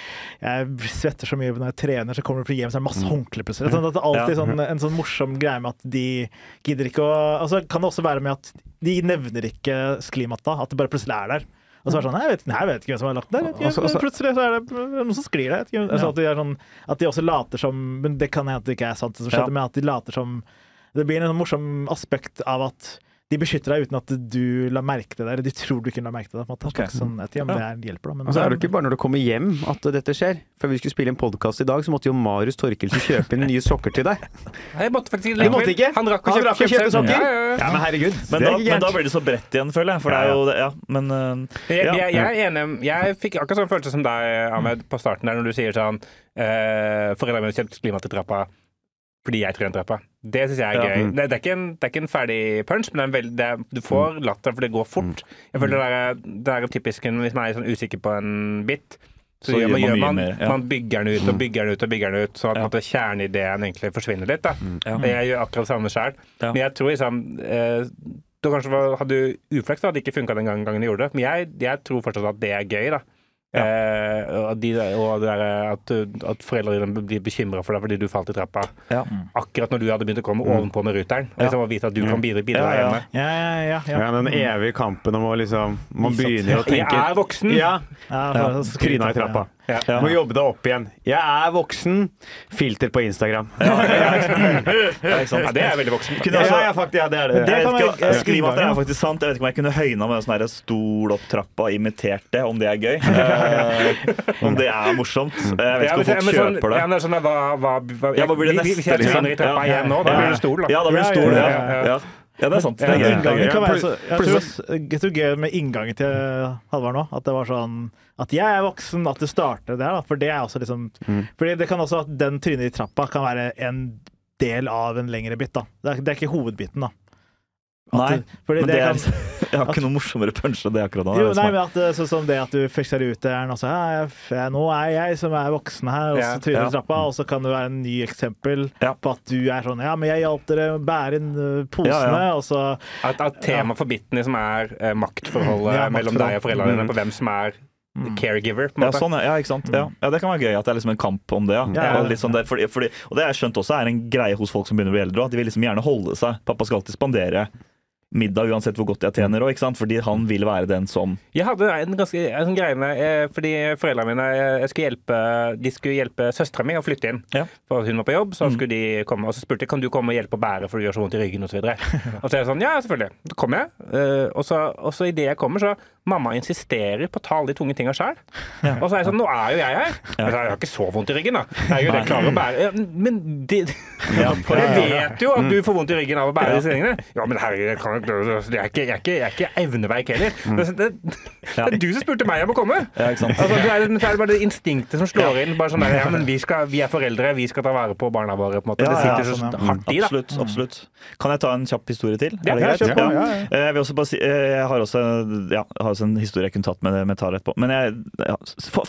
jeg svetter så mye når jeg trener, så kommer du på hjem, så er det masse håndklær plutselig. Sånn at det er alltid sånn, en sånn morsom greie med at de gidder ikke å Altså kan det også være med at de nevner ikke sklimata? at det bare plutselig er der. Og så er det sånn jeg vet, jeg vet ikke hvem som har lagt den der. Altså, altså- Plutselig så er det noen som sklir der. Altså, at, de sånn, at de også later som Men det kan hende at det ikke er sant, det som skjedde, Ja. men at de later som Det blir en morsom aspekt av at de beskytter deg uten at du la merke til det, eller de tror du ikke la merke til det. På en måte. Okay. Sånn, vet ja. det er hjelper, da. Men, Og så er det ikke bare når du kommer hjem at dette skjer. Før vi skulle spille en podkast i dag, så måtte jo Marius Torkelsen kjøpe inn nye sokker til deg. Jeg måtte faktisk Du måtte ikke? Han rakk å kjøpe, kjøpe, kjøpe sokker? Ja, ja, ja. Ja, men herregud. Men, da, men da blir det så bredt igjen, føler jeg. For det er jo det, ja. Men uh, Jeg, ja. jeg, jeg er enig. Jeg fikk akkurat sånn følelse som deg, Ahmed, på starten der når du sier sånn eh, Foreldrene mine kjøpte til trappa fordi jeg trente trappa. Det syns jeg er Ja. gøy. Mm. Det, det, er ikke en, det er ikke en ferdig punch, men det er veld, det du får latter, for det går fort. Jeg føler det er, det er typisk hvis man er sånn usikker på en bit. Så, Så gjør man, gjør man mye man, mer, ja. man bygger den ut og bygger den ut og bygger den ut, sånn at Ja. kjerneideen egentlig forsvinner litt. Da. Ja. Jeg gjør akkurat det samme sjøl. Ja. Men jeg tror liksom eh, Du kanskje hadde uflaks da, at det ikke funka den gangen, gangen du gjorde det, men jeg, jeg tror fortsatt at det er gøy. da. Ja. Eh, og de, og det der, at, at foreldrene blir bekymra for deg fordi du falt i trappa Ja. akkurat når du hadde begynt å komme ovenpå med ruteren. Ja. Liksom, og vite at du kan bidra, bidra Ja, ja. hjemme. ja, ja, ja, ja. Ja, den evige kampen om å liksom Man begynner å tenke Jeg er voksen! Ja, ja, Ja, for- tryna i trappa. Ja. Ja. Må jobbe deg opp igjen. Jeg er voksen. Filter på Instagram. Ja, det er veldig voksen. Kunne også- ja, faktisk, ja, det er det. Det Jeg vet ikke, at det er faktisk sant. Jeg vet ikke om jeg kunne høyna med en sånn stol opp trappa imitert det, om det er gøy. Uh, om det er morsomt. Jeg vet ikke om folk sånn- kjøper Ja, det. men er sånn, hva, hva, hva, Ja, hva blir det neste, Hvis jeg liksom? tryner i trappa igjen nå, da blir det stol, da. Ja, da blir det stol. ja, Ja, ja, ja. ja. ja det er sant. Det er kan gøy. være så, jeg tror jeg tror gøy med inngangen til Halvard nå, at det var sånn at jeg er voksen, at det starter der, da. For det er også liksom Fordi det kan også at den trynet i trappa kan være en del av en lengre bit, da. Det er, det er ikke hovedbiten, da. Nei, det, men det er, kan, jeg har ikke noe morsommere punch enn det akkurat nå. jo, Det nei, men at så, sånn som det at du fikser ut det og så, ja, Nå er jeg som er voksen her, og så tryner ja. trappa, og så kan det være en ny eksempel Ja. på at du er sånn Ja, men jeg hjalp dere å bære inn uh, posene, Ja, ja. og så At, at temaet for Bitney som er eh, maktforholdet Ja, mellom deg og foreldrene dine, Mm. på hvem som er caregiver. på en Ja, sånn, ja, ikke sant? Ja. ja, det kan være gøy at det er liksom en kamp om det. Ja. Ja, ja. Og, litt sånn der, fordi, fordi, og det har jeg skjønt også er en greie hos folk som begynner å bli eldre. At de vil liksom gjerne holde seg. Pappa skal alltid spandere middag uansett hvor godt jeg tjener òg? Fordi han vil være den som Jeg hadde en ganske en sånn greie med eh, Fordi foreldrene mine eh, jeg skulle hjelpe, De skulle hjelpe søstera mi å flytte inn. Ja. For hun var på jobb, så skulle de komme Og så spurte jeg kan du komme og hjelpe å bære, for du gjør så vondt i ryggen osv. Og, <laughs> og så er jeg sånn Ja, selvfølgelig. Så kommer jeg. eh, og så, og så idet jeg kommer, så Mamma insisterer på å ta alle de tunge tinga sjøl. Og så er jeg sånn Nå er jo jeg her. Jeg, jeg har ikke så vondt i ryggen, da. Jeg er jo det jeg klarer å bære. Ja, men de, jeg <laughs> vet jo at du får vondt i ryggen av å bære disse tingene. Ja, men herregud, jeg, kan, jeg, er ikke, jeg, er ikke, jeg er ikke evneveik heller. Det, det, det er du som spurte meg om å komme. Ja, ikke sant? Altså, det er, er bare det instinktet som slår inn. Bare sånn der, ja, men vi, skal, vi er foreldre, vi skal ta vare på barna våre. På en måte. Ja, det sitter så sånn, hardt i, da. Absolutt. absolutt. Kan jeg ta en kjapp historie til? Er det greit? Ja. Eh, Jeg, vil også bare si, eh, jeg har også, ja, har også en historie jeg kunne tatt med, med Tara etterpå. Men jeg, ja,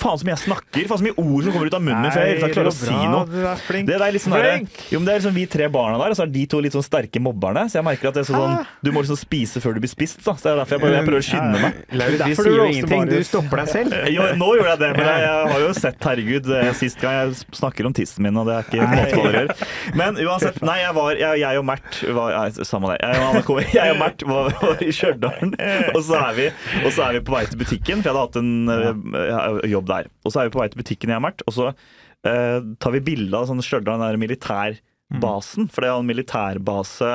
faen så mye jeg snakker! Faen så mye ord som kommer ut av munnen min før jeg klarer å si noe. Du er flink. Det er sånn der, jo, men det er liksom vi tre barna der, og så er de to litt sånn sterke mobberne. Så jeg merker at det er sånn, Ah. du må liksom spise før du blir spist. Da. Så det er derfor jeg, bare, jeg prøver å skynde meg. Lauritz, vi du sier jo ingenting. Du stopper deg selv. <laughs> Jo, nå gjorde jeg det, men jeg, jeg har jo sett, herregud, eh, sist gang jeg snakker om tissen min, og det er ikke måte på dere gjør. Men uansett, nei, jeg var, jeg, jeg og Mert var, ja, Samme det. Jeg, og <laughs> jeg og Mert var, var i Stjørdal, <laughs> og, så er vi- og så er vi på vei til butikken, for jeg hadde hatt en eh, jobb der. Og så er vi på vei til butikken, jeg og Mert, og så eh, tar vi bilde av sånn Stjørdal, den der militærbasen. For det er en militærbase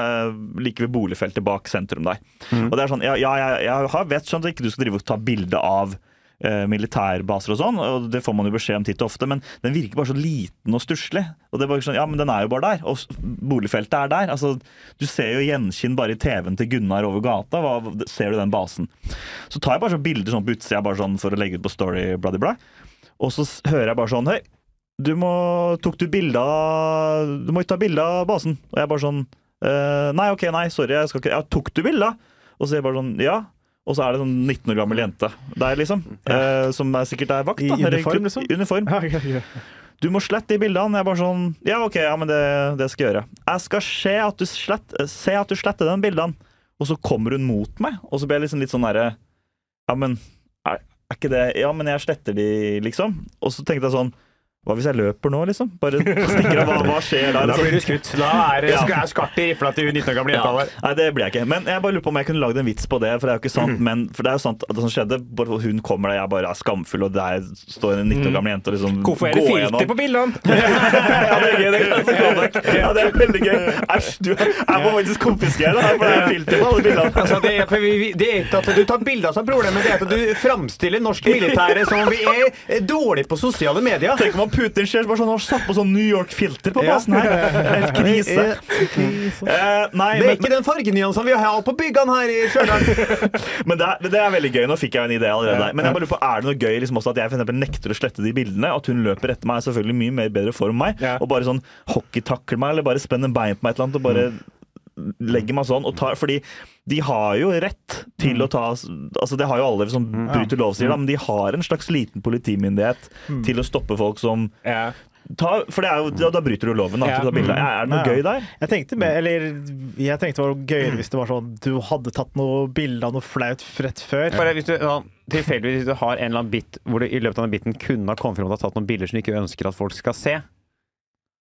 like ved boligfeltet bak sentrum der. Og det er sånn, ja, ja jeg, jeg vet sånn at ikke du skal drive og ta bilde av eh, militærbaser og sånn, og det får man jo beskjed om titt og ofte, men den virker bare så liten og stusslig. Og det er bare sånn, ja, men den er jo bare der, og boligfeltet er der. Altså, du ser jo gjenkinn bare i TV-en til Gunnar over gata, hva, ser du den basen. Så tar jeg bare sånn bilder sånn på utsida bare sånn for å legge ut på Story, bla, bla, bla. Og så hører jeg bare sånn, hei, du må, tok du bilde av, du må ikke ta bilde av basen. Og jeg bare sånn, «Eh, nei, ok, nei, sorry, jeg skal ikke, ja, tok du bilde? Og så er jeg bare sånn, ja. Og så er det sånn 19 år gammel jente der, liksom. eh, som er sikkert er vakt. Da, I uniform, liksom? Uniform. Ja, ja, ja. Du må slette de bildene. Jeg bare sånn Ja, OK, ja, men det, det skal jeg gjøre. Jeg skal se at du, slett, se at du sletter den bildene. Og så kommer hun mot meg, og så blir jeg liksom litt sånn derre Ja, men er, er ikke det Ja, men jeg sletter de, liksom. Og så tenkte jeg sånn Hva hvis jeg løper nå, liksom? Bare stikker av. Hva, hva skjer da? Da Liksom? blir du skutt. Da er, Ja. er skarpt i rifla til 19 år gamle jenta Ja. Nei, det blir jeg ikke. Men jeg bare lurer på om jeg kunne lagd en vits på det. For det er jo ikke sant, men for det er jo sant at det som skjedde bare Hun kommer der, jeg bare er skamfull, og der står en 19 år gammel jente og liksom Hvorfor er det filter på bildene? <laughs> ja, det er gøy. Det er. Ja, det er veldig gøy. Æsj, du Jeg må faktisk konfiskere det her, for det er filter på alle bildene. Altså, det, er, det er ikke at du tar bilder som er problemet, det er at du framstiller norsk militære som om vi er dårlige på sosiale medier. Tenk om han Putin ser bare sånn, har satt på sånn New York-filter på plassen her. Helt krise. Eh, nei, Det er men, ikke den fargenyansene vi har på byggene her i Stjørdal. <laughs> men det, er, det er veldig gøy. Nå fikk jeg en idé allerede. der. Men jeg bare lurer på, er det noe gøy liksom også at jeg for eksempel nekter å slette de bildene? At hun løper etter meg, er selvfølgelig mye mer bedre form enn meg. Og bare sånn hockeytakler meg, eller bare spenner bein på meg et eller annet, og bare legger meg sånn. Og tar, fordi de har jo rett til å ta Altså Det har jo alle som bryter lov, sier da, men de har en slags liten politimyndighet til å stoppe folk som Ja. Ta, For det er jo, da, da bryter du loven. Da, Ja. til å ta. Er det noe Ja. gøy der? Jeg tenkte, med, eller, jeg tenkte det var gøyere hvis det var sånn du hadde tatt noe bilde av noe flaut rett før. Bare hvis du, sånn, tilfeldigvis hvis du har en eller annen bit hvor du i løpet av den biten kunne ha kommet frem og tatt noen bilder som du ikke ønsker at folk skal se.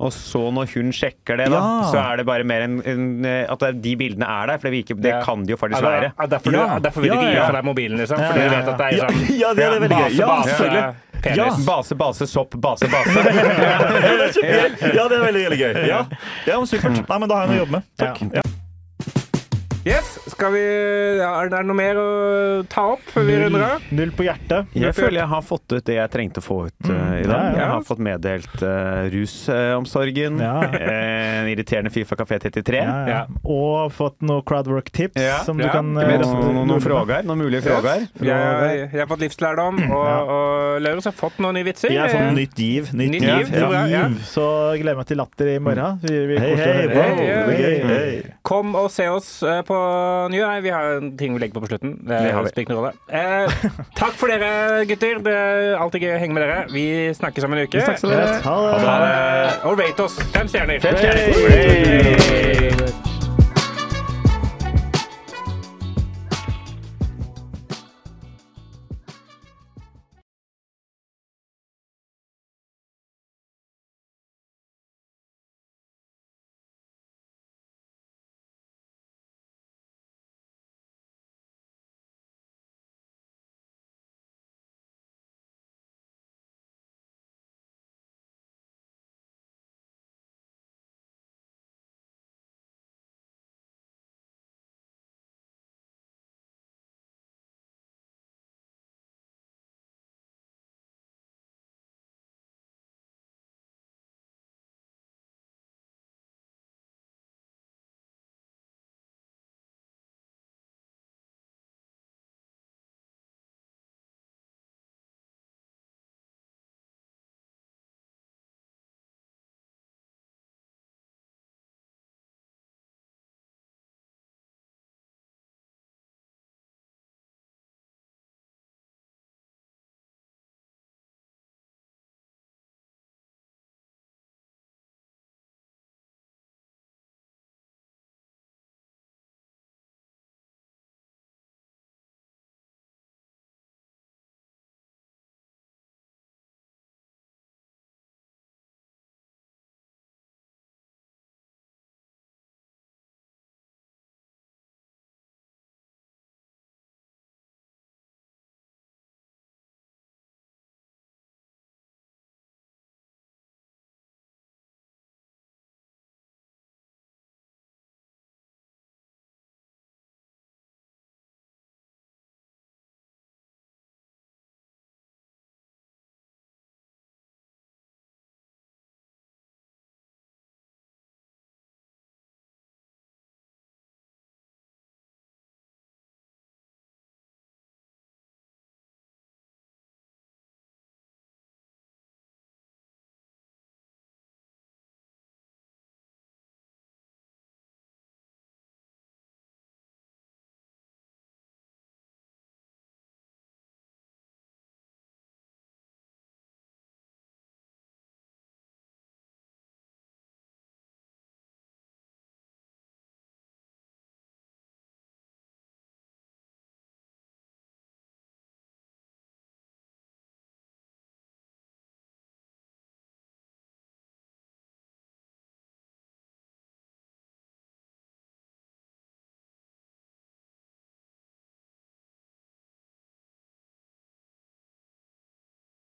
Og så når hun sjekker det, da, Ja. så er det bare mer en, en At de bildene er der. For det, virker, det Ja. kan de jo faktisk være. Ja, derfor, du, derfor vil ikke gi fra deg mobilen, liksom. Ja, Fordi du vet at det er sånn <laughs> ja, det er veldig gøy. Ja, selvfølgelig. penis. Base, base, sopp, base, base. <laughs> Ja, det er kjempegøy. Ja, det veldig, veldig gøy. Ja, ja Supert. Nei, men Da har jeg noe å jobbe med. Takk. Ja. Yes, skal vi ja, Er det noe mer å ta opp før vi runder av? Null på hjertet. Jeg føler jeg har fått ut det jeg trengte å få ut uh, i dag. ja, ja. Jeg har fått meddelt uh, rusomsorgen. Ja. eh, en irriterende fyr fra Kafé 33. Ja, ja. Ja. Og fått noe crowdwork-tips Ja. som du Ja. kan noen, noen frågar, noen mulige frågar. Jeg, jeg har fått livslærdom, og, og Laurus har fått noen nye vitser. Jeg har fått nytt giv. Nytt Nytt giv. giv, så gleder jeg meg til latter i morgen. Vi, vi Hei, hei, wow, Hei, hei. Hei. Kom og se oss eh, på nyår. Nei, vi har en ting vi legger på på slutten. Det, har vi. Eh, takk for dere, gutter. Det er alltid gøy å henge med dere. Vi snakkes om en uke. snakkes om det. Ha det. Ha det. Og rate oss. Fem stjerner. Fem stjerner. Hey.